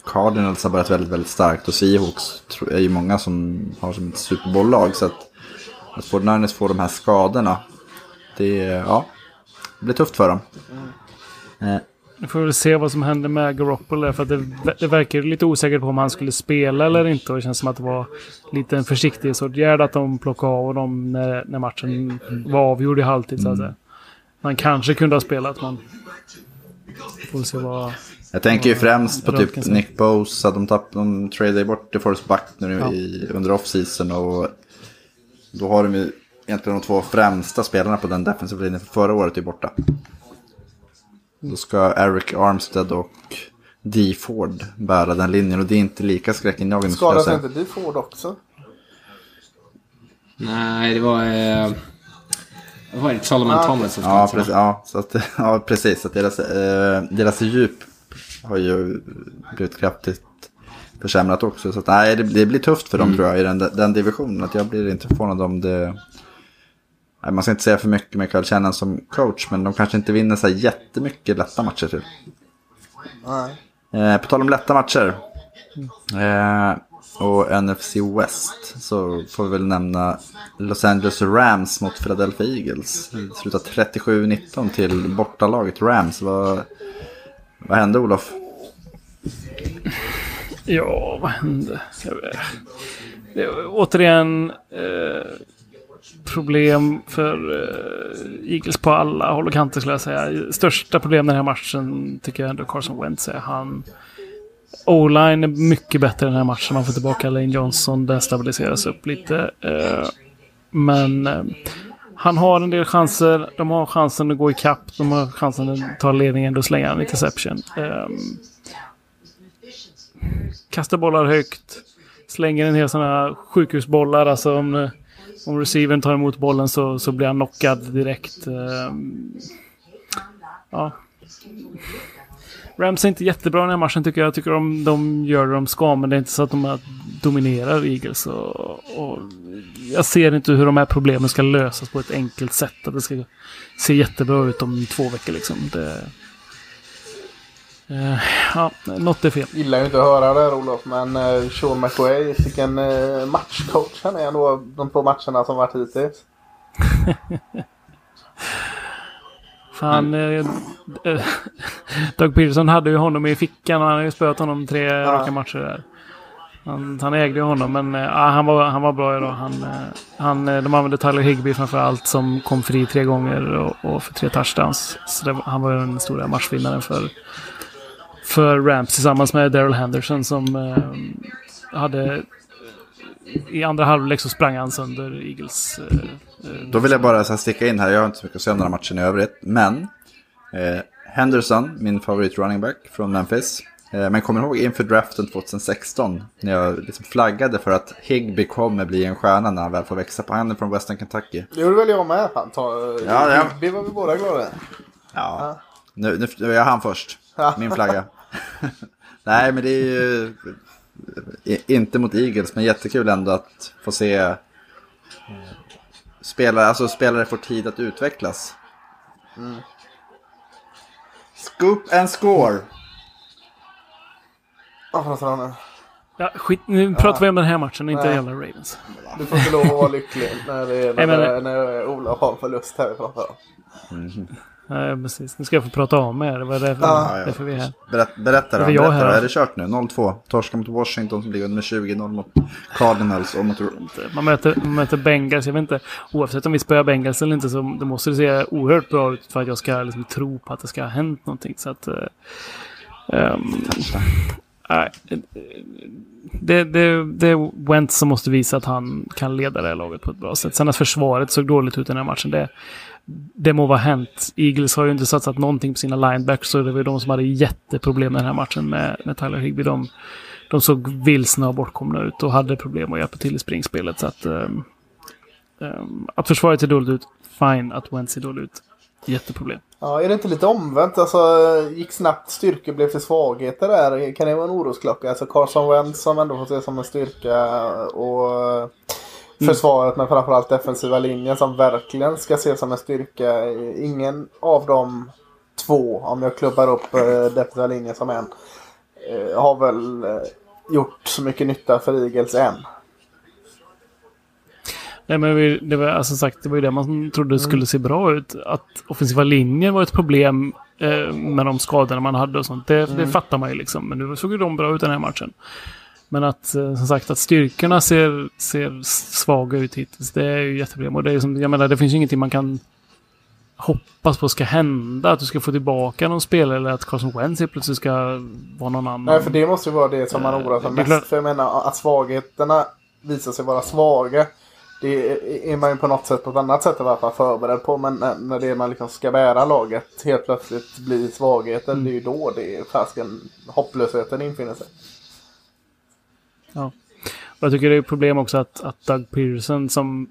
Cardinals har börjat väldigt, väldigt starkt. Och Seahawks är ju många som har som ett Super Bowl-lag. Så att, att 49ers får de här skadorna, det, ja, det blir tufft för dem. Eh, Nu får vi väl se vad som händer med Garoppolo. För det, det verkar lite osäkert på om han skulle spela eller inte. Och det känns som att det var lite en försiktighetsåtgärd att de plockade av honom när, när matchen var avgjord i halvtid. Så att säga. Han kanske kunde ha spelat, men... Får se vad... Jag tänker ju främst på typ. Nick Bosa. De, tapp, de tradade bort DeForest Buckner nu Ja. i, under off-season. Och då har de ju egentligen de två främsta spelarna på den defensiva linjen för förra året är borta. Då ska Eric Armstead och D. Ford bära den linjen. Och det är inte lika skräckinjagande skulle jag Skadade sig säga. inte du Ford också? Nej, det var... Eh, vad var det? Solomon Ah, Thomas som Ja, precis. Ja, så att, ja, precis. Att deras, eh, deras djup har ju blivit kraftigt försämrat också. Så att, nej, det, det blir tufft för dem tror jag i den, den divisionen. Att jag blir inte förvånad om det... Nej, man ska inte säga för mycket med Kyle Shannon som coach, men de kanske inte vinner så här jättemycket lätta matcher till. Nej. Eh, på tal om lätta matcher. Eh, och NFC West. Så får vi väl nämna Los Angeles Rams mot Philadelphia Eagles. Det slutar 37-19 till bortalaget Rams. Vad, vad hände Olof? Ja, vad hände? Det återigen eh, problem för eh, Eagles på alla håll och kanter skulle jag säga. Största problemet den här matchen tycker jag ändå Carson Wentz är. Han... O-line är mycket bättre i den här matchen. Man får tillbaka Lane Johnson. Den stabiliseras upp lite. Eh, men eh, han har en del chanser. De har chansen att gå ikapp. De har chansen att ta ledningen Då slänger han interception. Eh, kastar bollar högt. Slänger en hel sån här sjukhusbollar. Alltså om, om receivern tar emot bollen så, så blir han knockad direkt. Ja. Rams är inte jättebra den här matchen tycker jag. Jag tycker de, de gör det de ska, men det är inte så att de dominerar Eagles. Och, och jag ser inte hur de här problemen ska lösas på ett enkelt sätt. Att det ska se jättebra ut om två veckor liksom. Det, Eh, ja, något är fel. Gillar ju inte att höra det här Olof, men uh, Sean McWay, vilken uh, matchcoach han är ändå de två matcherna som varit hittills. Fan, eh, eh, Doug Peterson hade ju honom i fickan och han har ju spöat honom tre raka matcher där. Han, han ägde ju honom, men eh, ja, han, var, han var bra idag. Han, eh, han, eh, de använde Tyler Higbee framför allt som kom fri tre gånger och, och för tre touchdowns. Så det, han var ju den stora matchvinnaren för, för Rams tillsammans med Daryl Henderson som eh, hade... I andra halvlek så sprang han sönder Eagles. Eh, eh, Då vill jag bara så här sticka in här, jag har inte så mycket att säga om den här matchen i övrigt. Men eh, Henderson, min favorit running back från Memphis. Eh, Men kommer ihåg inför draften 2016 när jag liksom flaggade för att Higby kommer bli en stjärna när han väl får växa på handen från Western Kentucky? Det gjorde väl jag med. Han tar, Ja, ja. Vi var vi båda glada. Ja, nu, nu, nu är jag han först. Min flagga. Nej, men det är ju inte mot Eagles, men jättekul ändå att få se eh, spelare, alltså spelare får tid att utvecklas. Scoop and score. Vad pratar han nu? Ja, skit, nu pratar vi om den här matchen, inte jävla Ravens. Du får inte lov att vara lycklig när, det är, Nej, men- när, när Ola har förlust här vi pratar om. Nej, precis. Nu ska jag få prata om er. Det var därför, Ja, ja. därför vi är här. Berätt, berätta Det då, berätta då. här. Är det kört nu? 0-2. Torska mot Washington som ligger under med 20-0 mot Cardinals och mot... Man möter, man möter Bengals. Jag vet inte. Oavsett om vi spöar Bengals eller inte så det måste det se oerhört bra ut för att jag ska liksom, tro på att det ska ha hänt någonting. Så att... nej, eh, det, det, det är Wentz som måste visa att han kan leda det här laget på ett bra sätt. Sen att försvaret såg dåligt ut i den här matchen, det, det må vara hänt. Eagles har ju inte satsat någonting på sina linebacks. så det var ju de som hade jätteproblem med den här matchen med, med Tyler Higby. De, de såg vilsna och bortkomna ut och hade problem att hjälpa till i springspelet. Så att, um, um, att försvaret ser dåligt ut, fine. Att Wentz ser dåligt ut, jätteproblem. Ja, är det inte lite omvänt? Alltså, gick snabbt styrkor blev till svagheter där. Kan det vara en orosklocka? Alltså Carson Wentz som ändå får se som en styrka och försvaret men framförallt defensiva linjen som verkligen ska ses som en styrka. Ingen av de två, om jag klubbar upp eh, defensiva linjen som en, eh, har väl eh, gjort så mycket nytta för Eagles än. Nej, men det var, alltså sagt, det var ju det man trodde skulle se bra ut. Att offensiva linjen var ett problem eh, med de skadorna man hade och sånt. Det, det fattar man ju liksom. Men nu såg ju de bra ut den här matchen. Men att, eh, som sagt, att styrkorna ser, ser svaga ut hittills, det är ju jätteproblem. Och det är som, jag menar, det finns ju ingenting man kan hoppas på ska hända. Att du ska få tillbaka någon spelare eller att Carson Wentz plötsligt ska vara någon annan. Nej, för det måste ju vara det som man Eh, oroar sig mest klart. för. Jag menar att svagheterna visar sig vara svaga. Det är man ju på något sätt på ett annat sätt i alla fall förberedd på. Men när- när det är man liksom ska bära laget helt plötsligt blir svagheter. Mm. Det är ju då det är fasken hopplösheten infinner sig. Ja. Och jag tycker det är ett problem också att, att Doug Pearson som...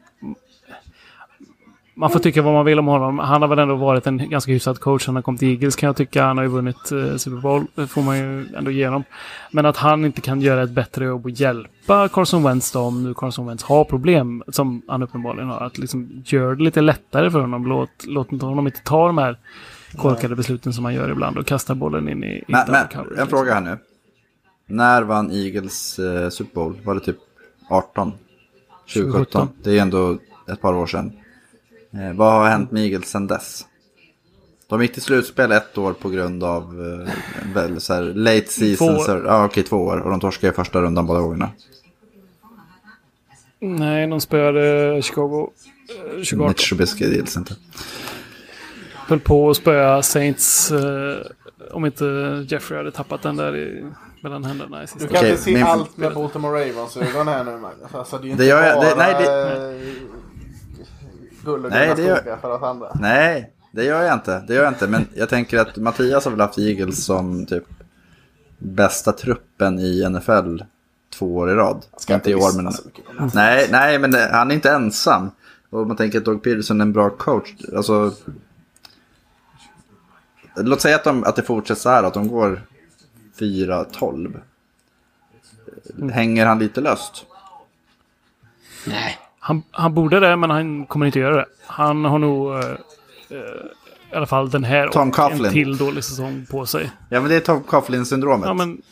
Man får tycka vad man vill om honom. Han har väl ändå varit en ganska hyfsad coach. Han har kommit till Eagles kan jag tycka. Han har ju vunnit eh, Super Bowl. Det får man ju ändå ge honom. Men att han inte kan göra ett bättre jobb och hjälpa Carson Wentz då, om nu Carson Wentz har problem, som han uppenbarligen har. Att liksom göra det lite lättare för honom. Låt, låt inte honom inte ta de här korkade besluten som han gör ibland och kasta bollen in i, Men, men en liksom. fråga här nu. När vann Eagles eh, Super Bowl? Var det typ 18? 2017? 2017. Det är ändå ett par år sedan. Eh, vad har hänt med Eagles sedan dess? De gick till slutspel ett år på grund av eh, väl, så här, late season. Två år. Så, ja, okej, två år. Och de torskade i första rundan båda gångerna. Nej, de spöade Chicago eh, 2018. Mitch Trubisky gills inte. höll på att spöa Saints eh, om inte Jeffrey hade tappat den där i, mellan händerna i Du sista. kan Okej, inte se min- allt med Baltimore Ravens ögon här nu Magnus. Alltså, det är ju inte Det gör jag- bara det- nej, det, guld och Nej, det gör- för oss andra. Nej, det gör jag inte. Det gör jag inte. Men jag tänker att Mattias har väl haft Eagles som typ bästa truppen i NFL två år i rad. Ska inte i år, men... Nej, nej, men det, han är inte ensam. Och man tänker att Doug Peterson är en bra coach. Alltså... Låt säga att, de, att det fortsätter så här, att de går 4-12. Hänger han lite löst? Nej. Han, han borde det, men han kommer inte göra det. Han har nog eh, eh, i alla fall den här Tom och Coughlin. en till dålig säsong på sig. Ja, men det är Tom Coughlin-syndromet. Ja, men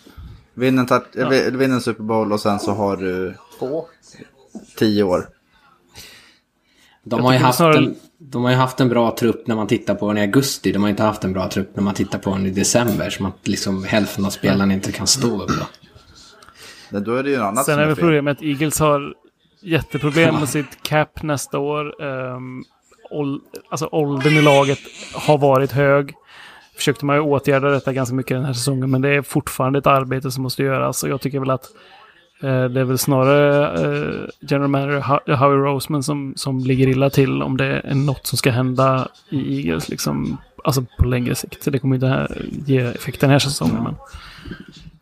Vinn en, vinn en Super Bowl och sen så har du Två. tio år. De Jag har, ju haft snarare- en, de har ju haft en bra trupp när man tittar på den i augusti. De har inte haft en bra trupp när man tittar på den i december. Som att liksom hälften av spelarna inte kan stå upp. Då. Men Då är det ju annat sen är väl problemet att Eagles har jätteproblem med sitt cap nästa år. Um, ål, alltså åldern i laget har varit hög. Försökte man ju åtgärda detta ganska mycket den här säsongen, men det är fortfarande ett arbete som måste göras. Och jag tycker väl att det är väl snarare eh, general manager Ho- Howie Roseman som, som ligger illa till om det är något som ska hända i Eagles, liksom, alltså på längre sikt. Så det kommer inte här, ge effekt den här säsongen. Men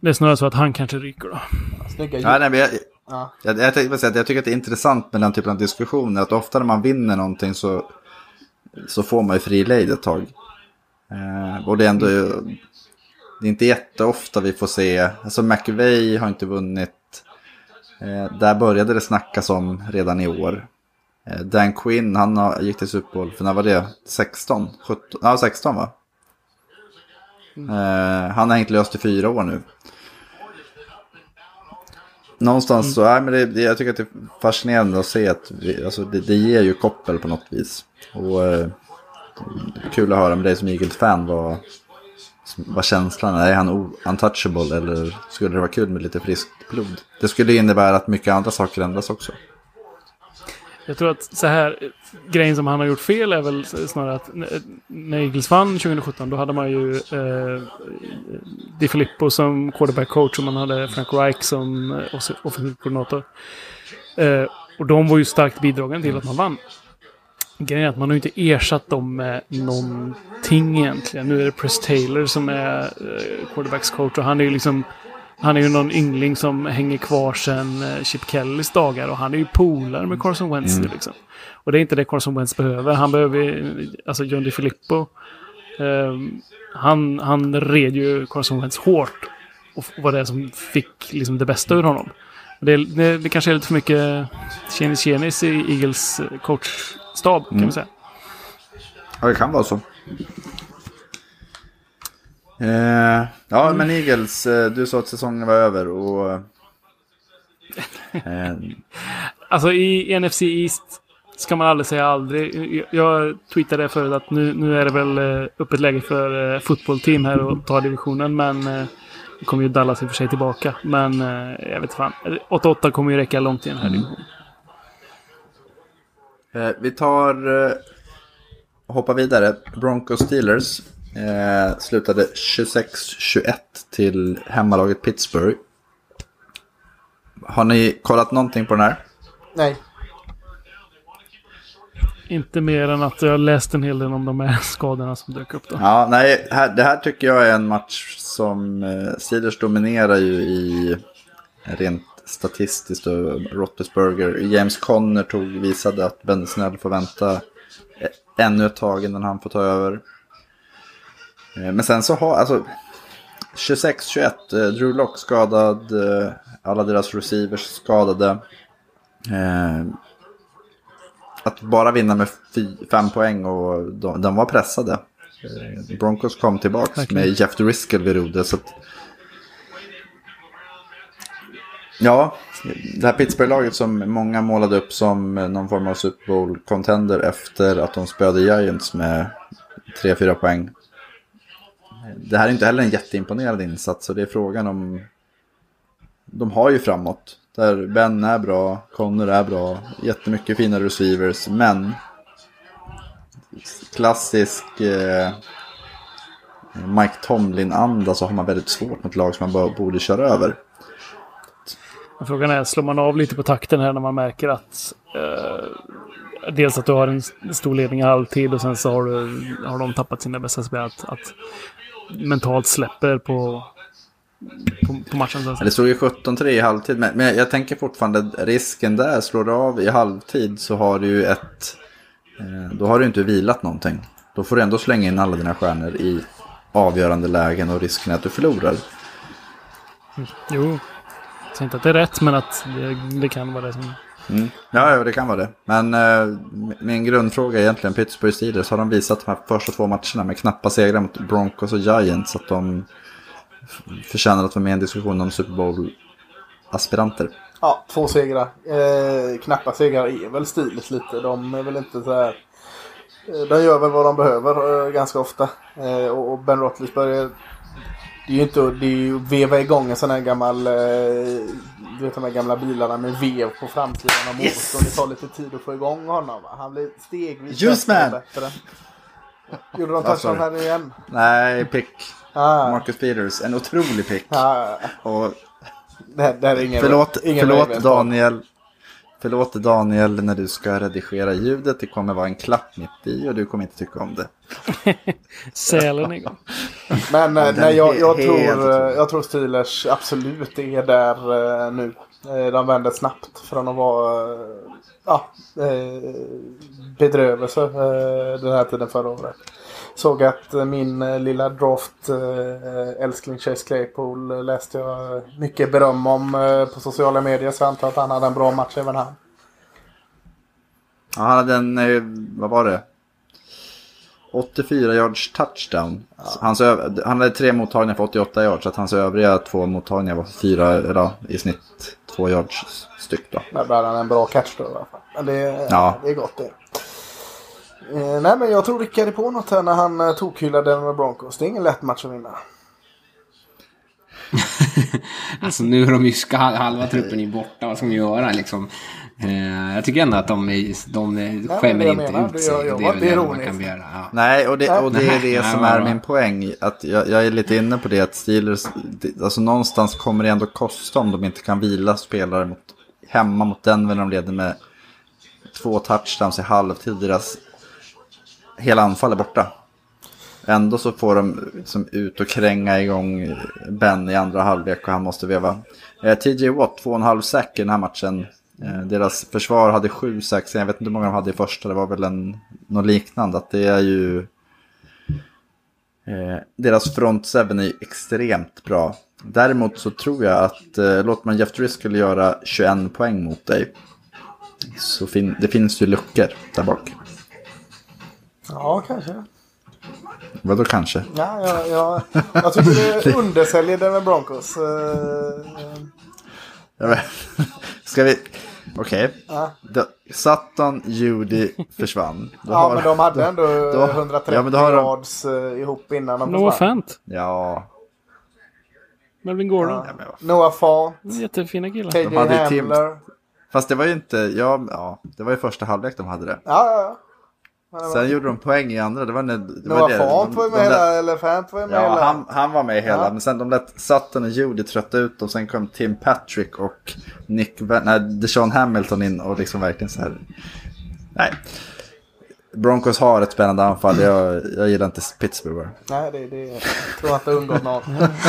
Det är snarare så att han kanske ryker då. Snygga Ja, nej, men jag, Ja. jag, jag, att jag tycker att det är intressant med den typen av diskussioner. Att ofta när man vinner någonting så, så får man ju fri lejd ett tag. Eh, och det är ändå det är inte jätteofta vi får se. Alltså McVeigh har inte vunnit. Eh, där började det snackas om redan i år. Eh, Dan Quinn, han gick till Super Bowl, för när var det? 16? 17? Ja, 16 va? Eh, han har hängt löst i fyra år nu. Någonstans så, nej, men det, det, jag tycker att det är fascinerande att se att vi, alltså det, det ger ju koppel på något vis. Och eh, kul att höra med dig som Eagles-fan vad, vad känslan är. Är han untouchable eller skulle det vara kul med lite friskt blod? Det skulle innebära att mycket andra saker ändras också. Jag tror att så här, grejen som han har gjort fel är väl snarare att när Eagles vann 2017 då hade man ju eh, Di Filippo som quarterback coach och man hade Frank Reich som eh, offensiv koordinator. Eh, och de var ju starkt bidragande till att man vann. Grejen är att man har inte ersatt dem med någonting egentligen. Nu är det Press Taylor som är eh, quarterbacks coach och han är ju liksom han är ju någon yngling som hänger kvar sen eh, Chip Kellys dagar och han är ju polare med Carson Wentz nu liksom. Och det är inte det Carson Wentz behöver. Han behöver alltså John DiFilippo. Um, han, han red ju Carson Wentz hårt. Och var det som fick liksom det bästa ur honom. Det, det, det kanske är lite för mycket tjenis tjenis i Eagles eh, coachstab kan man säga. Ja, det kan vara så. Eh, ja, men Eagles, eh, du sa att säsongen var över och... Eh, Alltså i NFC East ska man aldrig säga aldrig. Jag- tweetade förut att nu, nu är det väl eh, öppet läge för eh, fotbollteam här och ta divisionen. Men eh, nu kommer ju Dallas i och för sig tillbaka. Men eh, jag vet fan. 8-8 kommer ju räcka långt i den här divisionen. Eh, vi tar eh, och hoppar vidare. Broncos Steelers eh, slutade 26-21 till hemmalaget Pittsburgh. Har ni kollat någonting på den här? Nej. Inte mer än att jag läst en hel del om de här skadorna som dök upp då. Ja, nej, här, det här tycker jag är en match som eh, Steelers dominerar ju i rent statistiskt och Roethlisberger. James Conner tog, visade att Ben Snell får vänta eh, ännu ett tag innan han får ta över. Eh, Men sen så har, alltså 26-21, eh, Drew Lock skadad, alla deras receivers skadade. Att bara vinna med fem poäng och de, de var pressade. Broncos kom tillbaka med Jeff Driscoll vid. Så att... Ja, det här Pittsburgh-laget som många målade upp som någon form av Super Bowl-contender efter att de spöade Giants med 3-4 poäng. Det här är inte heller en jätteimponerande insats så det är frågan om... De har ju framåt. Där Ben är bra, Connor är bra, jättemycket fina receivers, men... Klassisk eh, Mike Tomlin-anda så har man väldigt svårt mot lag som man bara borde köra över. Frågan är, slår man av lite på takten här när man märker att eh, dels att du har en stor ledning i halvtid och sen så har, du, har de tappat sina bästa spelare. Att, att mentalt släpper på, på, på matchen. Så Det stod ju 17-3 i halvtid, men, men jag tänker fortfarande risken där, slår du av i halvtid så har du ju ett... Eh, då har du inte vilat någonting. Då får du ändå slänga in alla dina stjärnor i avgörande lägen och risken är att du förlorar. Jo, säger inte att det är rätt men att det, det kan vara det som... Mm. Ja, ja, det kan vara det. Men eh, min grundfråga är egentligen Pittsburgh Steelers. Har de visat de här första två matcherna med knappa segrar mot Broncos och Giants att de förtjänar att vara med i en diskussion om Super Bowl-aspiranter? Ja, två segrar. Eh, knappa segrar är väl Steelers lite. De är väl inte så här... eh, De gör väl vad de behöver eh, ganska ofta. Eh, och och Ben Roethlisberger... Det är ju inte det är ju veva igång en sån här gammal... Eh, du vet de här gamla bilarna med vev på framsidan av motorn. Yes. Det tar lite tid att få igång honom. Han blir stegvis Just bättre man. bättre. Gjorde de touchdown här nu igen? Nej, pick. Ah, Marcus Peters, en otrolig pick. ah, Och det, här, det här är ingen förlåt, ingen förlåt. Daniel. Förlåt Daniel när du ska redigera ljudet. Det kommer vara en klapp mitt i och du kommer inte tycka om det. Sälen igång. Men eh, nej, jag, jag, tror, eh, jag tror Steelers absolut är där eh, nu. De vänder snabbt från att vara ja, bedrövelse den här tiden förra året. Såg att eh, min eh, lilla draft eh, älskling Chase Claypool läste jag mycket beröm om på sociala medier. Så jag antar att han hade en bra match även han. Ja, han hade en, vad var det? 84 yards touchdown. Hans öv- han hade tre mottagningar för 88 yards. Så att hans övriga två mottagningar var fyra, eller ja, i snitt två yards styck då. Där hade han en bra catch då i alla fall. Men det, Ja. det är gott det. Eh, nej men jag tror Rickard är på något här när han eh, tokhyllade Denver Broncos. Det är ingen lätt match att vinna. Alltså nu är de ju halva truppen är borta, vad ska de göra liksom? Eh, jag tycker ändå att de, är, de skämmer jag inte menar, ut det- sig. det var är väl det man kan begära. Ja. Nej, och det, och det är det Nej, som vad är min poäng. Att jag, jag är lite inne på det att Steelers, det- alltså någonstans kommer det ändå kosta om de inte kan vila spelare mot, hemma mot Denver när de leder med två touchdowns i halvtid. Deras hela anfall är borta. Ändå så får de liksom ut och kränga igång Ben i andra halvlek och han måste veva. Eh, TJ Watt, två och en halv sack i den här matchen. Eh, deras försvar hade sju säck. jag vet inte hur många de hade i första, det var väl en, något liknande. Att det är ju... Eh, deras front seven är extremt bra. Däremot så tror jag att eh, låter man Jeff Driscoll göra 21 poäng mot dig. Så fin- det finns ju luckor där bak. Ja, kanske. Vadå kanske? Ja, ja, ja. Jag tycker det undersäljer Denver Broncos. Eh, Jag vet- Ska vi... Okej. Ja. Då- Sutton, Judy försvann. Då ja, har- men de hade ändå då- 130 ja, men då har de- yards eh, ihop innan de Noah försvann. Fant. Ja. Melvin Gordon. Ja. ja Noah Fant, Jättefina killar. KJ Tim- Hamler. Fast det var ju inte... Ja, ja, det var ju första halvlek de hade det. Ja, ja, ja. Det var- Sen gjorde de poäng i andra. Det var, när, det var det. Fant var ju de, med de, hela, eller Fant var ju med Ja, hela. han, han var med hela. Ja. Men sen de lät Sutton och Judy trötta ut dem. Sen kom Tim Patrick och Nick... Nej, Deshaun Hamilton in och liksom verkligen så här... Nej. Broncos har ett spännande anfall. Jag, jag gillar inte Pittsburgh bara. Nej, det, det jag tror jag inte undgått någon.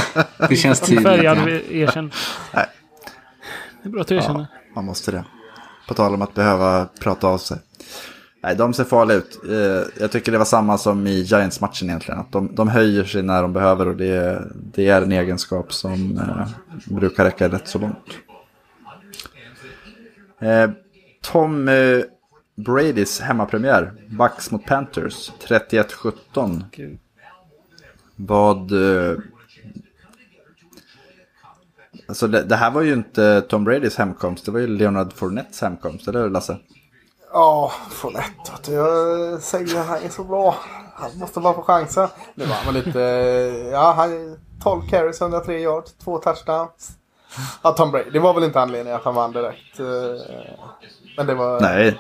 Det känns tydligt. Färgad Ja. erkänn. Nej. Det är bra att du erkänner. Man måste det. På tal om att behöva prata av sig. Nej, de ser farliga ut. Eh, Jag tycker det var samma som i Giants-matchen egentligen. Att de, de höjer sig när de behöver och det, det är en egenskap som eh, brukar räcka rätt så långt. Eh, Tom eh, Bradys hemmapremiär. Bucks mot Panthers. 31-17. Kul. Vad... eh, Alltså det, det här var ju inte Tom Bradys hemkomst. Det var ju Leonard Fournettes hemkomst. Eller hur Lasse? Ja, du. Jag säger att han är så bra. Han måste bara få chansen. Nu var han lite... Ja, han 12 carries, 103 yards, två touchdowns. Ja, Tom Brady. Det var väl inte anledningen att han vann direkt. eh, Men det var... Nej.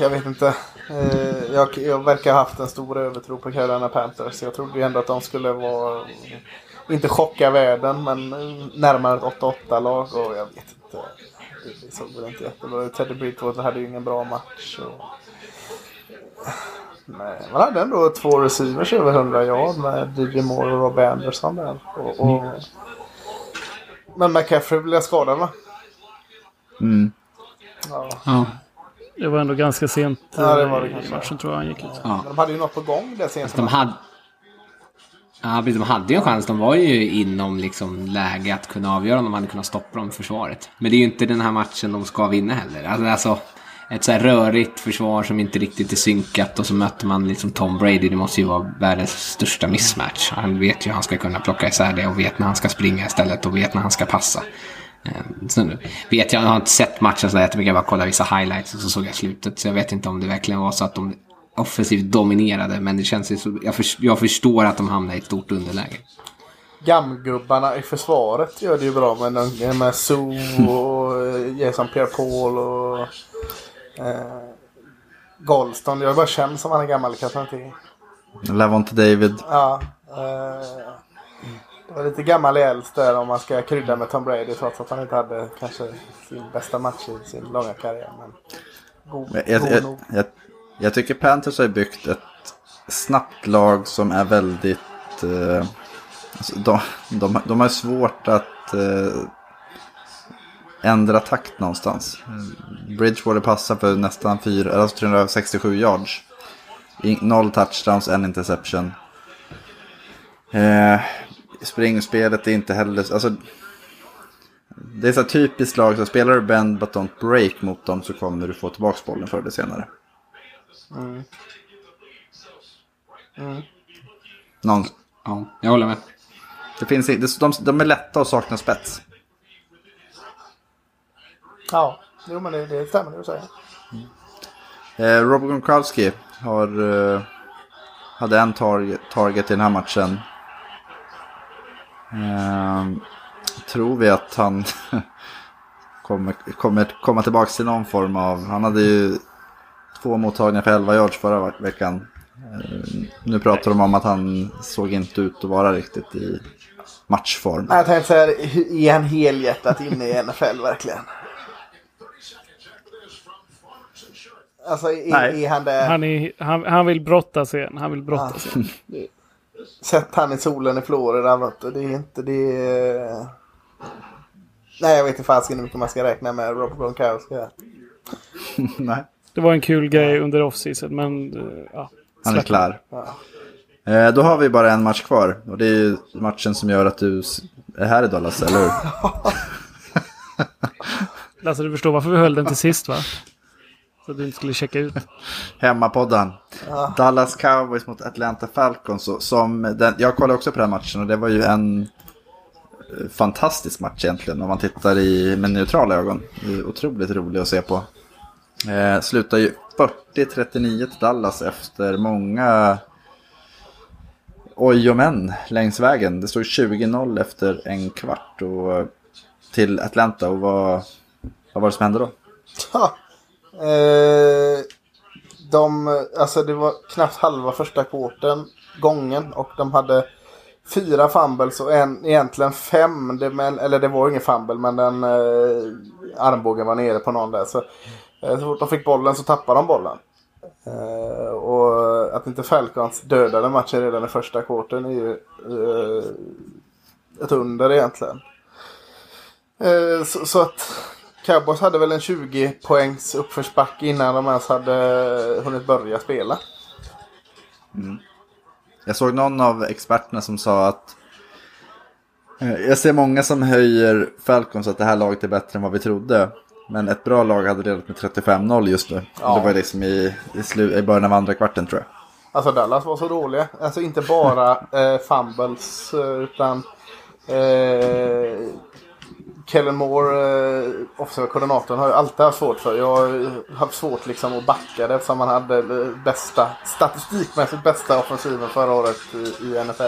Jag vet inte. Eh, Jag, jag verkar ha haft en stor övertro på Carolina Panthers. Jag trodde ju ändå att de skulle vara... Inte chocka världen, men närmare ett 8-8-lag. Och jag vet inte. Det- Det såg väl inte jättebra ut. Teddy Bridgewater hade ju ingen bra match. Och... Nej, man hade ändå två receivers över 100 yard med DJ Moore och Rob Anderson där. Och, och... Men McCaffrey blev skadad va? Mm. Ja. Ja. Det var ändå ganska sent Ja, det var det eh, i matchen tror jag han gick ut. Ja. Men de hade ju något på gång där sent. De hade... Ja, precis, de hade ju en chans. De var ju inom liksom läge att kunna avgöra om de hade kunnat stoppa dem i försvaret. Men det är ju inte den här matchen de ska vinna heller. Alltså, alltså ett så här rörigt försvar som inte riktigt är synkat och så möter man liksom Tom Brady. Det måste ju vara världens största missmatch. Han vet ju hur han ska kunna plocka isär det och vet när han ska springa istället och vet när han ska passa. Ehm, så nu vet jag, jag har inte sett matchen så jättemycket, jag bara kollade vissa highlights och så såg jag slutet. Så jag vet inte om det verkligen var så att de offensivt dominerade, men det känns ju så, jag, för, jag förstår att de hamnar i ett stort underläge. Gamgubbarna i försvaret gör det ju bra med, de- med Sue och eh, Jason Pierre-Paul och eh, Golston. Jag bara känner som han är gammal till. Lavonte David. Ja. Eh, Det var lite gammal i äldst där om man ska krydda med Tom Brady trots att han inte hade kanske sin bästa match i sin långa karriär. Men god, Jag, god jag, nog. jag, jag tycker Panthers har byggt ett snabbt lag som är väldigt... Eh, alltså de, de, de har svårt att eh, ändra takt någonstans. Bridgewater passar för nästan 4, alltså 367 yards. Noll touchdowns, en interception. Eh, springspelet är inte heller... Alltså, det är så typiskt lag, så spelar du bend but don't break mot dem så kommer du få tillbaka bollen förr eller senare. Någon, Ja, jag håller med. det finns, det- de, de är lätta att sakna spets. Ja, jo, men det, det stämmer det du säger. Eh, Robert Gronkowski har, eh, hade en target, target i den här matchen. Eh, tror vi att han kommer, kommer komma tillbaka till någon form av... Han hade ju två mottagningar för 11 yards förra ve- veckan. Eh, nu pratar de om att han såg inte ut att vara riktigt i matchform. Nej, Jag tänkte säga, är han helhjärtat inne i NFL verkligen? Alltså är, Nej. är han där? Han, är, han, han vill brottas igen. Han vill brottas igen. Sätt han i solen i Florida. Det är inte det. Nej, jag vet inte fasiken hur mycket man ska räkna med Robert Gronkowski. här. Nej. Det var en kul grej under off-season, men eh, ja. Han är klar. Ja. Eh, då har vi bara en match kvar. Och det är ju matchen som gör att du är här i Dallas, eller hur? Lasse, du förstår varför vi höll den till sist va? Så att du inte skulle checka ut. Hemmapodden. Dallas Cowboys mot Atlanta Falcons. Som den, jag kollade också på den matchen och det var ju en eh, fantastisk match egentligen. Om man tittar i, med neutrala ögon. Det är Otroligt rolig att se på. Eh, slutar ju 40-39 till Dallas efter många oj och men längs vägen. Det stod 20-0 efter en kvart och, eh, till Atlanta. Och vad, vad var det som hände då? Ja. Eh, de, alltså det var knappt halva första kvarten gången och de hade fyra fumbles och en, egentligen fem. Det, men, eller det var ingen fumble men den eh, armbågen var nere på någon där. Så, Eh, så fort de fick bollen så tappade de bollen. Uh, och att inte Falcons dödade matchen redan i första kvarten är ju uh, ett under egentligen. Uh, så, så att Cowboys hade väl en 20 poängs uppförsbacke innan de ens hade hunnit börja spela. Mm. Jag såg någon av experterna som sa att jag ser många som höjer Falcons att det här laget är bättre än vad vi trodde. Men ett bra lag hade redan med 35-0 just nu. Ja. Det var liksom i, i, slu- i början av andra kvarten tror jag. Alltså Dallas var så dåliga. Alltså inte bara eh, fumbles eh, utan eh, Kellen Moore, eh, offensiva koordinatorn, har ju alltid haft svårt för. Jag har haft svårt liksom att backa det eftersom han hade eh, bästa, statistikmässigt bästa offensiven förra året i, i NFL.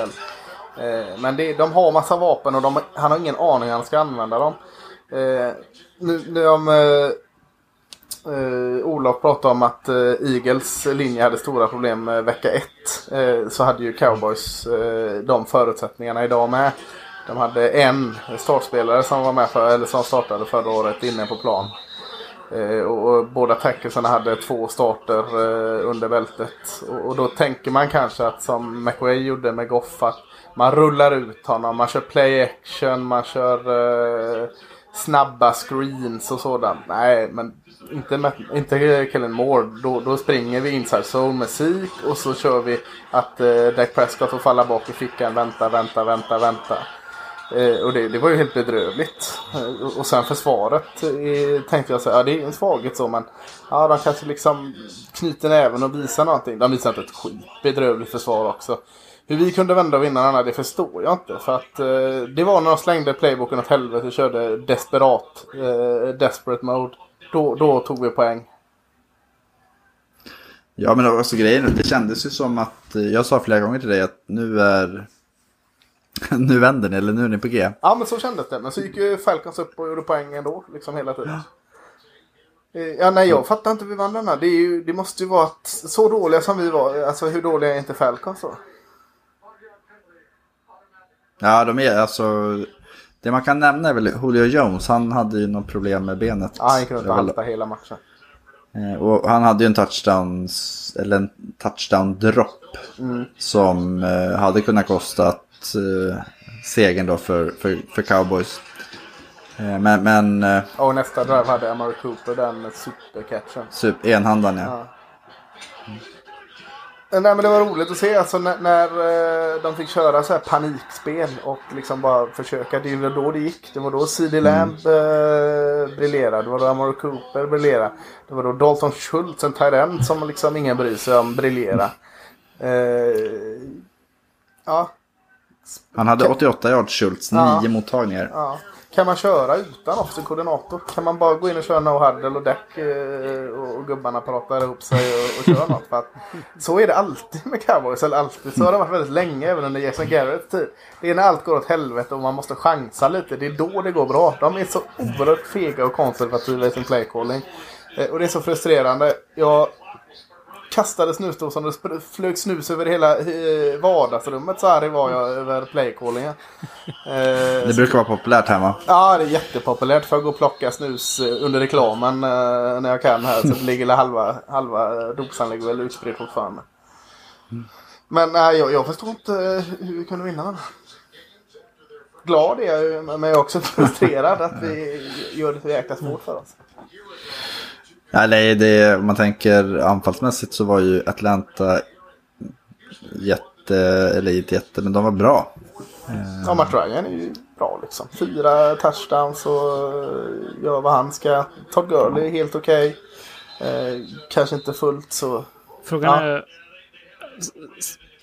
Eh, men det, de har massa vapen och de, han har ingen aning hur han ska använda dem. Eh, nu, nu om eh, eh, Olof pratade om att eh, Eagles linje hade stora problem eh, vecka ett. Eh, så hade ju Cowboys eh, de förutsättningarna idag med. De hade en startspelare som var med för, eller som startade förra året inne på plan. Eh, och, och båda tacklesarna hade två starter eh, under bältet. Och, och då tänker man kanske att som McWay gjorde med Goff att man rullar ut honom, man kör play action, man kör eh, snabba screens och sådant. Nej, men inte, med, inte Kellen Moore. Då, då springer vi inside zone-musik och så kör vi att eh, Dak Prescott får falla bak i fickan, vänta, vänta, vänta, vänta. Eh, och det, det var ju helt bedrövligt. Eh, och- sen försvaret eh, tänkte jag säga, ja det är en svaghet så men ja de kanske liksom knyter näven och visar någonting. De visar inte ett skit. Bedrövligt försvar också. Hur vi kunde vända och vinna den här, det förstår jag inte. För att eh, det var när de slängde playboken åt helvete och körde desperat, eh, desperate mode. Då, då tog vi poäng. Ja men också grejen, är att det kändes ju som att, eh, jag sa flera gånger till dig att nu är, nu vänder ni eller nu är ni på G. Ja men så kändes det. Men så gick ju Falcons upp och gjorde poäng ändå. Liksom hela tiden. Eh, Ja, nej, jag fattar inte hur vi vann den här. Det, ju, det måste ju vara att, så dåliga som vi var. Alltså hur dåliga är inte Falcons då? Ja, de är alltså... Det man kan nämna är väl Julio Jones. Han hade ju något problem med benet. Ja, han Det var- haltade hela matchen. Eh, Och han hade ju en touchdown, eller en touchdown drop som eh, hade kunnat kosta eh, segern då för, för, för cowboys. Men men Och nästa drive hade Amari Cooper den supercatchen. super, enhandan ja. Ja. Nej men det var roligt att se alltså när, när eh, de fick köra så här panikspel och liksom bara försöka. Det var då det gick. Det var då CD Lamb eh, briljerade. Det var då Amari Cooper briljerade. Det var då Dalton Schultz, en tight end som liksom ingen bryr sig om, briljera. Eh, ja, Han hade 88 yards Schultz, Ja. 9 mottagningar. Ja. Kan man köra utan offset-koordinator? Kan man bara gå in och köra no huddle och däck och, eh, och gubbarna pratar ihop sig och, och köra något? För att, så är det alltid med cowboys. Eller alltid. Så har det varit väldigt länge även under Jason Garretts tid. Typ. Det är när allt går åt helvete och man måste chansa lite. Det är då det går bra. De är så oerhört fega och konservativa i sin playcalling. calling. Eh, och det är så frustrerande. Jag kastade snusdosan och det flög snus över hela eh, vardagsrummet. Så arg var jag över playcallingen. Eh, Det brukar vara populärt hemma. Ja, det är jättepopulärt för att gå och plocka snus eh, under reklamen eh, när jag kan här. Så det ligger halva, halva dosan ligger väl utspridd fortfarande. Men nej, jag, jag förstår inte hur vi kunde vinna den. Glad är jag men jag är också frustrerad att vi gör det så jäkla svårt för oss. Ja, nej, det, om man tänker anfallsmässigt så var ju Atlanta jätte, eller inte jätte, men de var bra. Ja, Matt Ryan är ju bra liksom. Fyra touchdowns och eh, gör vad han ska. Todd Gurley är helt okej. Eh, kanske inte fullt så Frågan Ja. är...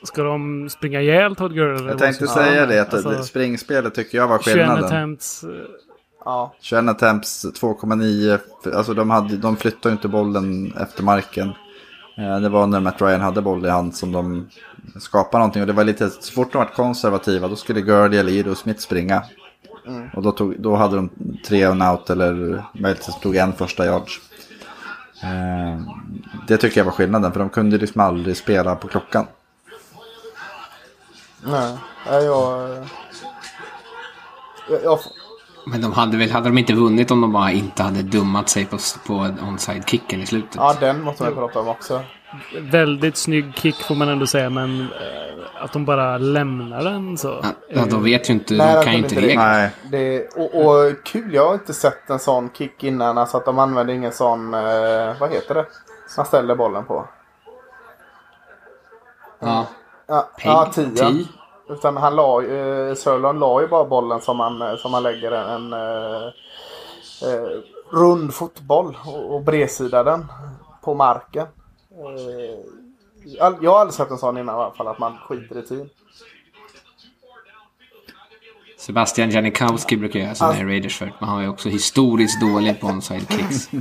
Ska de springa ihjäl Todd Gurley? Jag tänkte säga det, att Alltså, springspelet tycker jag var 21 skillnaden. attempts. Eh, ja. 21 attempts, 2,9. Alltså de, hade, de flyttade inte bollen efter marken. Eh, Det var när Matt Ryan hade boll i hand som de skapade någonting. Och det var lite, så fort de var konservativa då skulle Gurley eller Ido Smith springa. Och då, tog, då hade de tre and out eller möjligtvis tog en första yards. Eh, Det tycker jag var skillnaden för de kunde liksom aldrig spela på klockan. Nej, nej jag... jag, jag Men de hade väl, hade de inte vunnit om de bara inte hade dummat sig på, på onside-kicken i slutet? ja, den måste man prata om också. Väldigt snygg kick får man ändå säga, men eh, att de bara lämnar den så. Ja, de vet ju inte, Nej, de kan ju inte reglerna. Nej, Det, och, och kul, jag har inte sett en sån kick innan. Alltså att de använder ingen sån, eh, vad heter det? Man ställer bollen på. Ja. Ja, Peg, ja tian. Utan han la, eh, Sörlund la ju bara bollen som man, eh, som han lägger en, en eh, eh, rund fotboll och, och bredsida den på marken. Eh, jag har aldrig sett en sån innan i alla fall, att man skiter i tid. Sebastian Janikowski brukar göra sådana här Raiders för men han ju också historiskt dålig på onside kicks.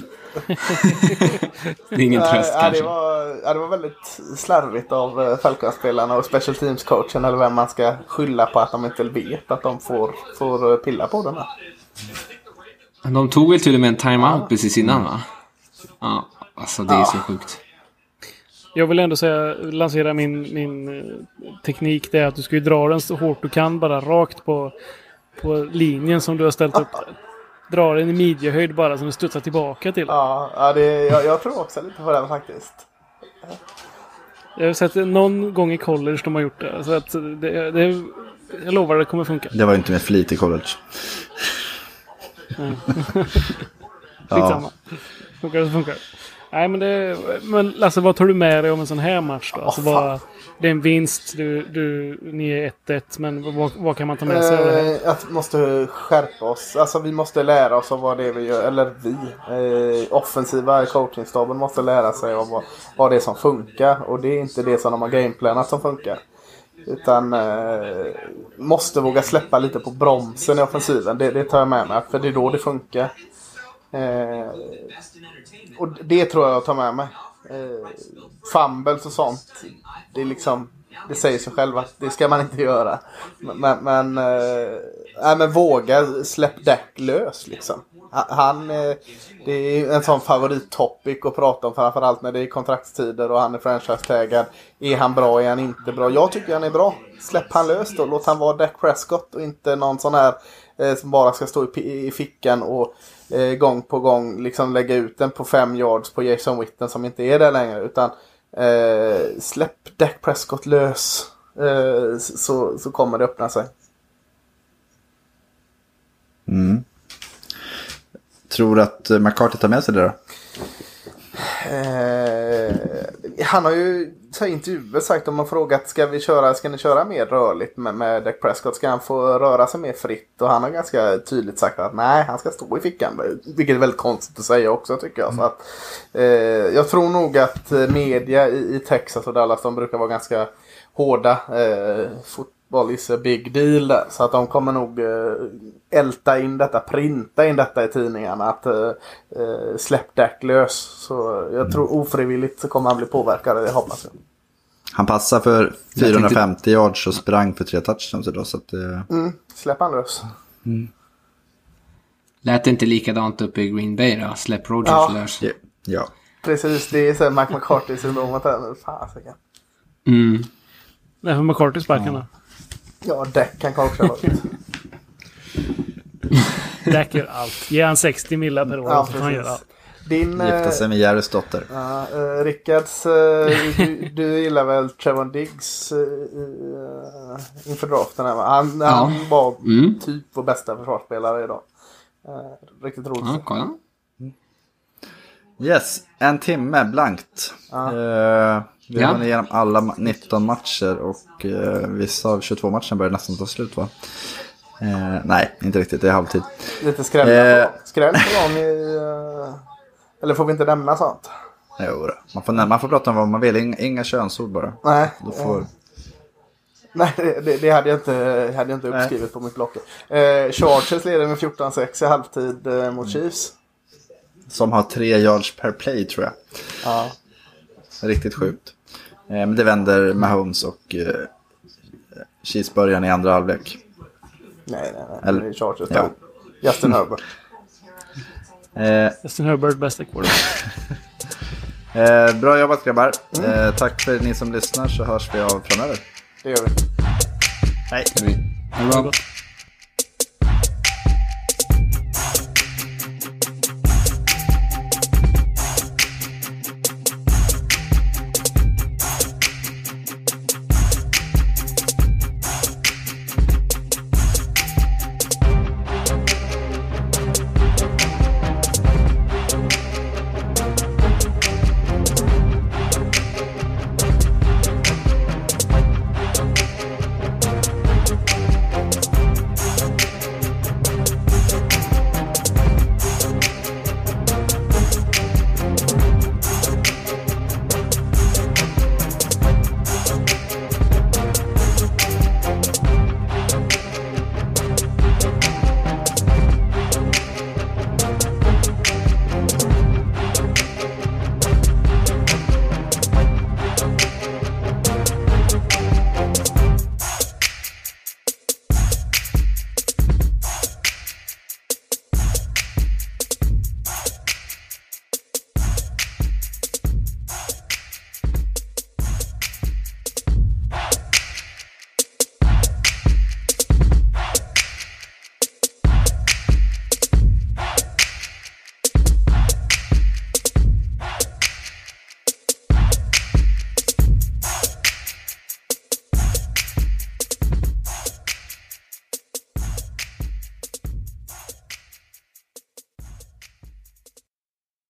det är ingen tröst ja, kanske. det, var, ja, det var väldigt slarvigt av uh, Falcons-spelarna och special teams-coachen eller vem man ska skylla på att de inte vet att de får, får eh, pilla på den här. De tog väl till och med en timeout precis innan va? Ja, alltså det är Ja. så sjukt. Jag vill ändå säga, lansera min, min eh, teknik. Det är att du ska ju dra den så hårt du kan, bara rakt på, på linjen som du har ställt upp. Dra den i midjehöjd bara så den studsar tillbaka till. Ja, ja det, jag, jag tror också lite på den faktiskt. Jag har sett någon gång i college de har gjort det. Så att det, det jag lovar det kommer funka. det var inte med flit i college. Skitsamma. Funkar det så funkar det. Nej men det... Men Lasse, vad tar du med dig om en sån här match då? Alltså, fan. vad, det är en vinst, du, du, ni är 1-1, men vad, vad kan man ta med sig av det här? Eh, att vi måste skärpa oss. Alltså vi måste lära oss av vad det är vi gör. Eller vi. Eh, offensiva coachingstaben måste lära sig av vad, vad det är som funkar. Och det är inte det som de har gameplanat som funkar. Utan eh, måste våga släppa lite på bromsen i offensiven. Det, det tar jag med mig. För det är då det funkar. Eh, och det tror jag jag tar med mig. Eh, fumbles och sånt. Det är liksom det säger sig själv att det ska man inte göra. Men, men, äh, men våga släpp Dak lös liksom. Han, eh, det är en sån favorittopic att prata om framförallt när det är kontraktstider och han är franchise-taggad. Är han bra, är han inte bra? Jag tycker han är bra. Släpp han lös då. Låt han vara Dak Prescott och inte någon sån här eh, som bara ska stå i, i fickan och eh, gång på gång liksom lägga ut den på fem yards på Jason Witten som inte är där längre. Utan eh, släpp Dak Prescott lös. Eh, så, så kommer det öppna sig. Mm. Tror du att McCarthy tar med sig det då? Eh, han har ju i intervjuer sagt om man frågat ska vi köra, ska ni köra mer rörligt med, med Dak Prescott? Ska han få röra sig mer fritt? Och han har ganska tydligt sagt att nej, han ska stå i fickan. Vilket är väldigt konstigt att säga också tycker jag. Mm. Så att, eh, jag tror nog att eh, media i, i, Texas och Dallas de brukar vara ganska hårda. Eh, fotboll is a big deal där. Så att de kommer nog eh, älta in detta, printa in detta i tidningarna. Att eh, eh släpp Dak lös. Så jag tror ofrivilligt så kommer han bli påverkad, det hoppas jag. Han passar för 450 tänkte... yards och sprang för tre touchdowns idag. Så att, eh... mm, släpp han lös. Mm. Lät det inte likadant uppe i Green Bay då? Släpp Rogers ja. lös. Yeah. Ja. Precis, det är så Mike McCarthy-syndromet här. Fasiken. Mm. Nej, för McCarthy sparken då? Ja, Dak kan coacha laget. Dak gör allt. Ge han 60 millar per år ja, så han göra allt. Din, Gifta eh, sig med Jerrys dotter. Ja, uh, Rickards, uh, du, du, gillar väl Trevon Diggs uh, inför draften? Här, han, ja. han var mm. typ vår bästa försvarsspelare idag. Uh, riktigt roligt. Ja, kolla. Yes, en timme blankt. Vi har ja. igenom alla 19 matcher och uh, vissa av 22 matcherna börjar nästan ta slut va? Uh, nej, inte riktigt. Det är halvtid. Lite skräll. Uh, skräll på någon i... Uh, eller får vi inte nämna sånt? Jo, man får, man får prata om vad man vill. Inga, inga könsord bara. Nej. Du får... Nej, det, det, hade jag inte, hade jag inte uppskrivet Nej. på mitt block. Eh, Chargers leder med 14-6 i halvtid eh, mot Chiefs. Som har tre yards per play tror jag. Ja. Riktigt sjukt. Eh, men det vänder Mahomes och eh, Chiefs början i andra halvlek. Nej, nej, nej. Eller, det är Chargers. Ja. Justin Herbert. Eh, Justin Herbert, bästa quarterback. eh, bra jobbat grabbar. Mm. Eh, tack för ni som lyssnar så hörs vi av framöver. Det gör vi. Hej. Hej. Hej.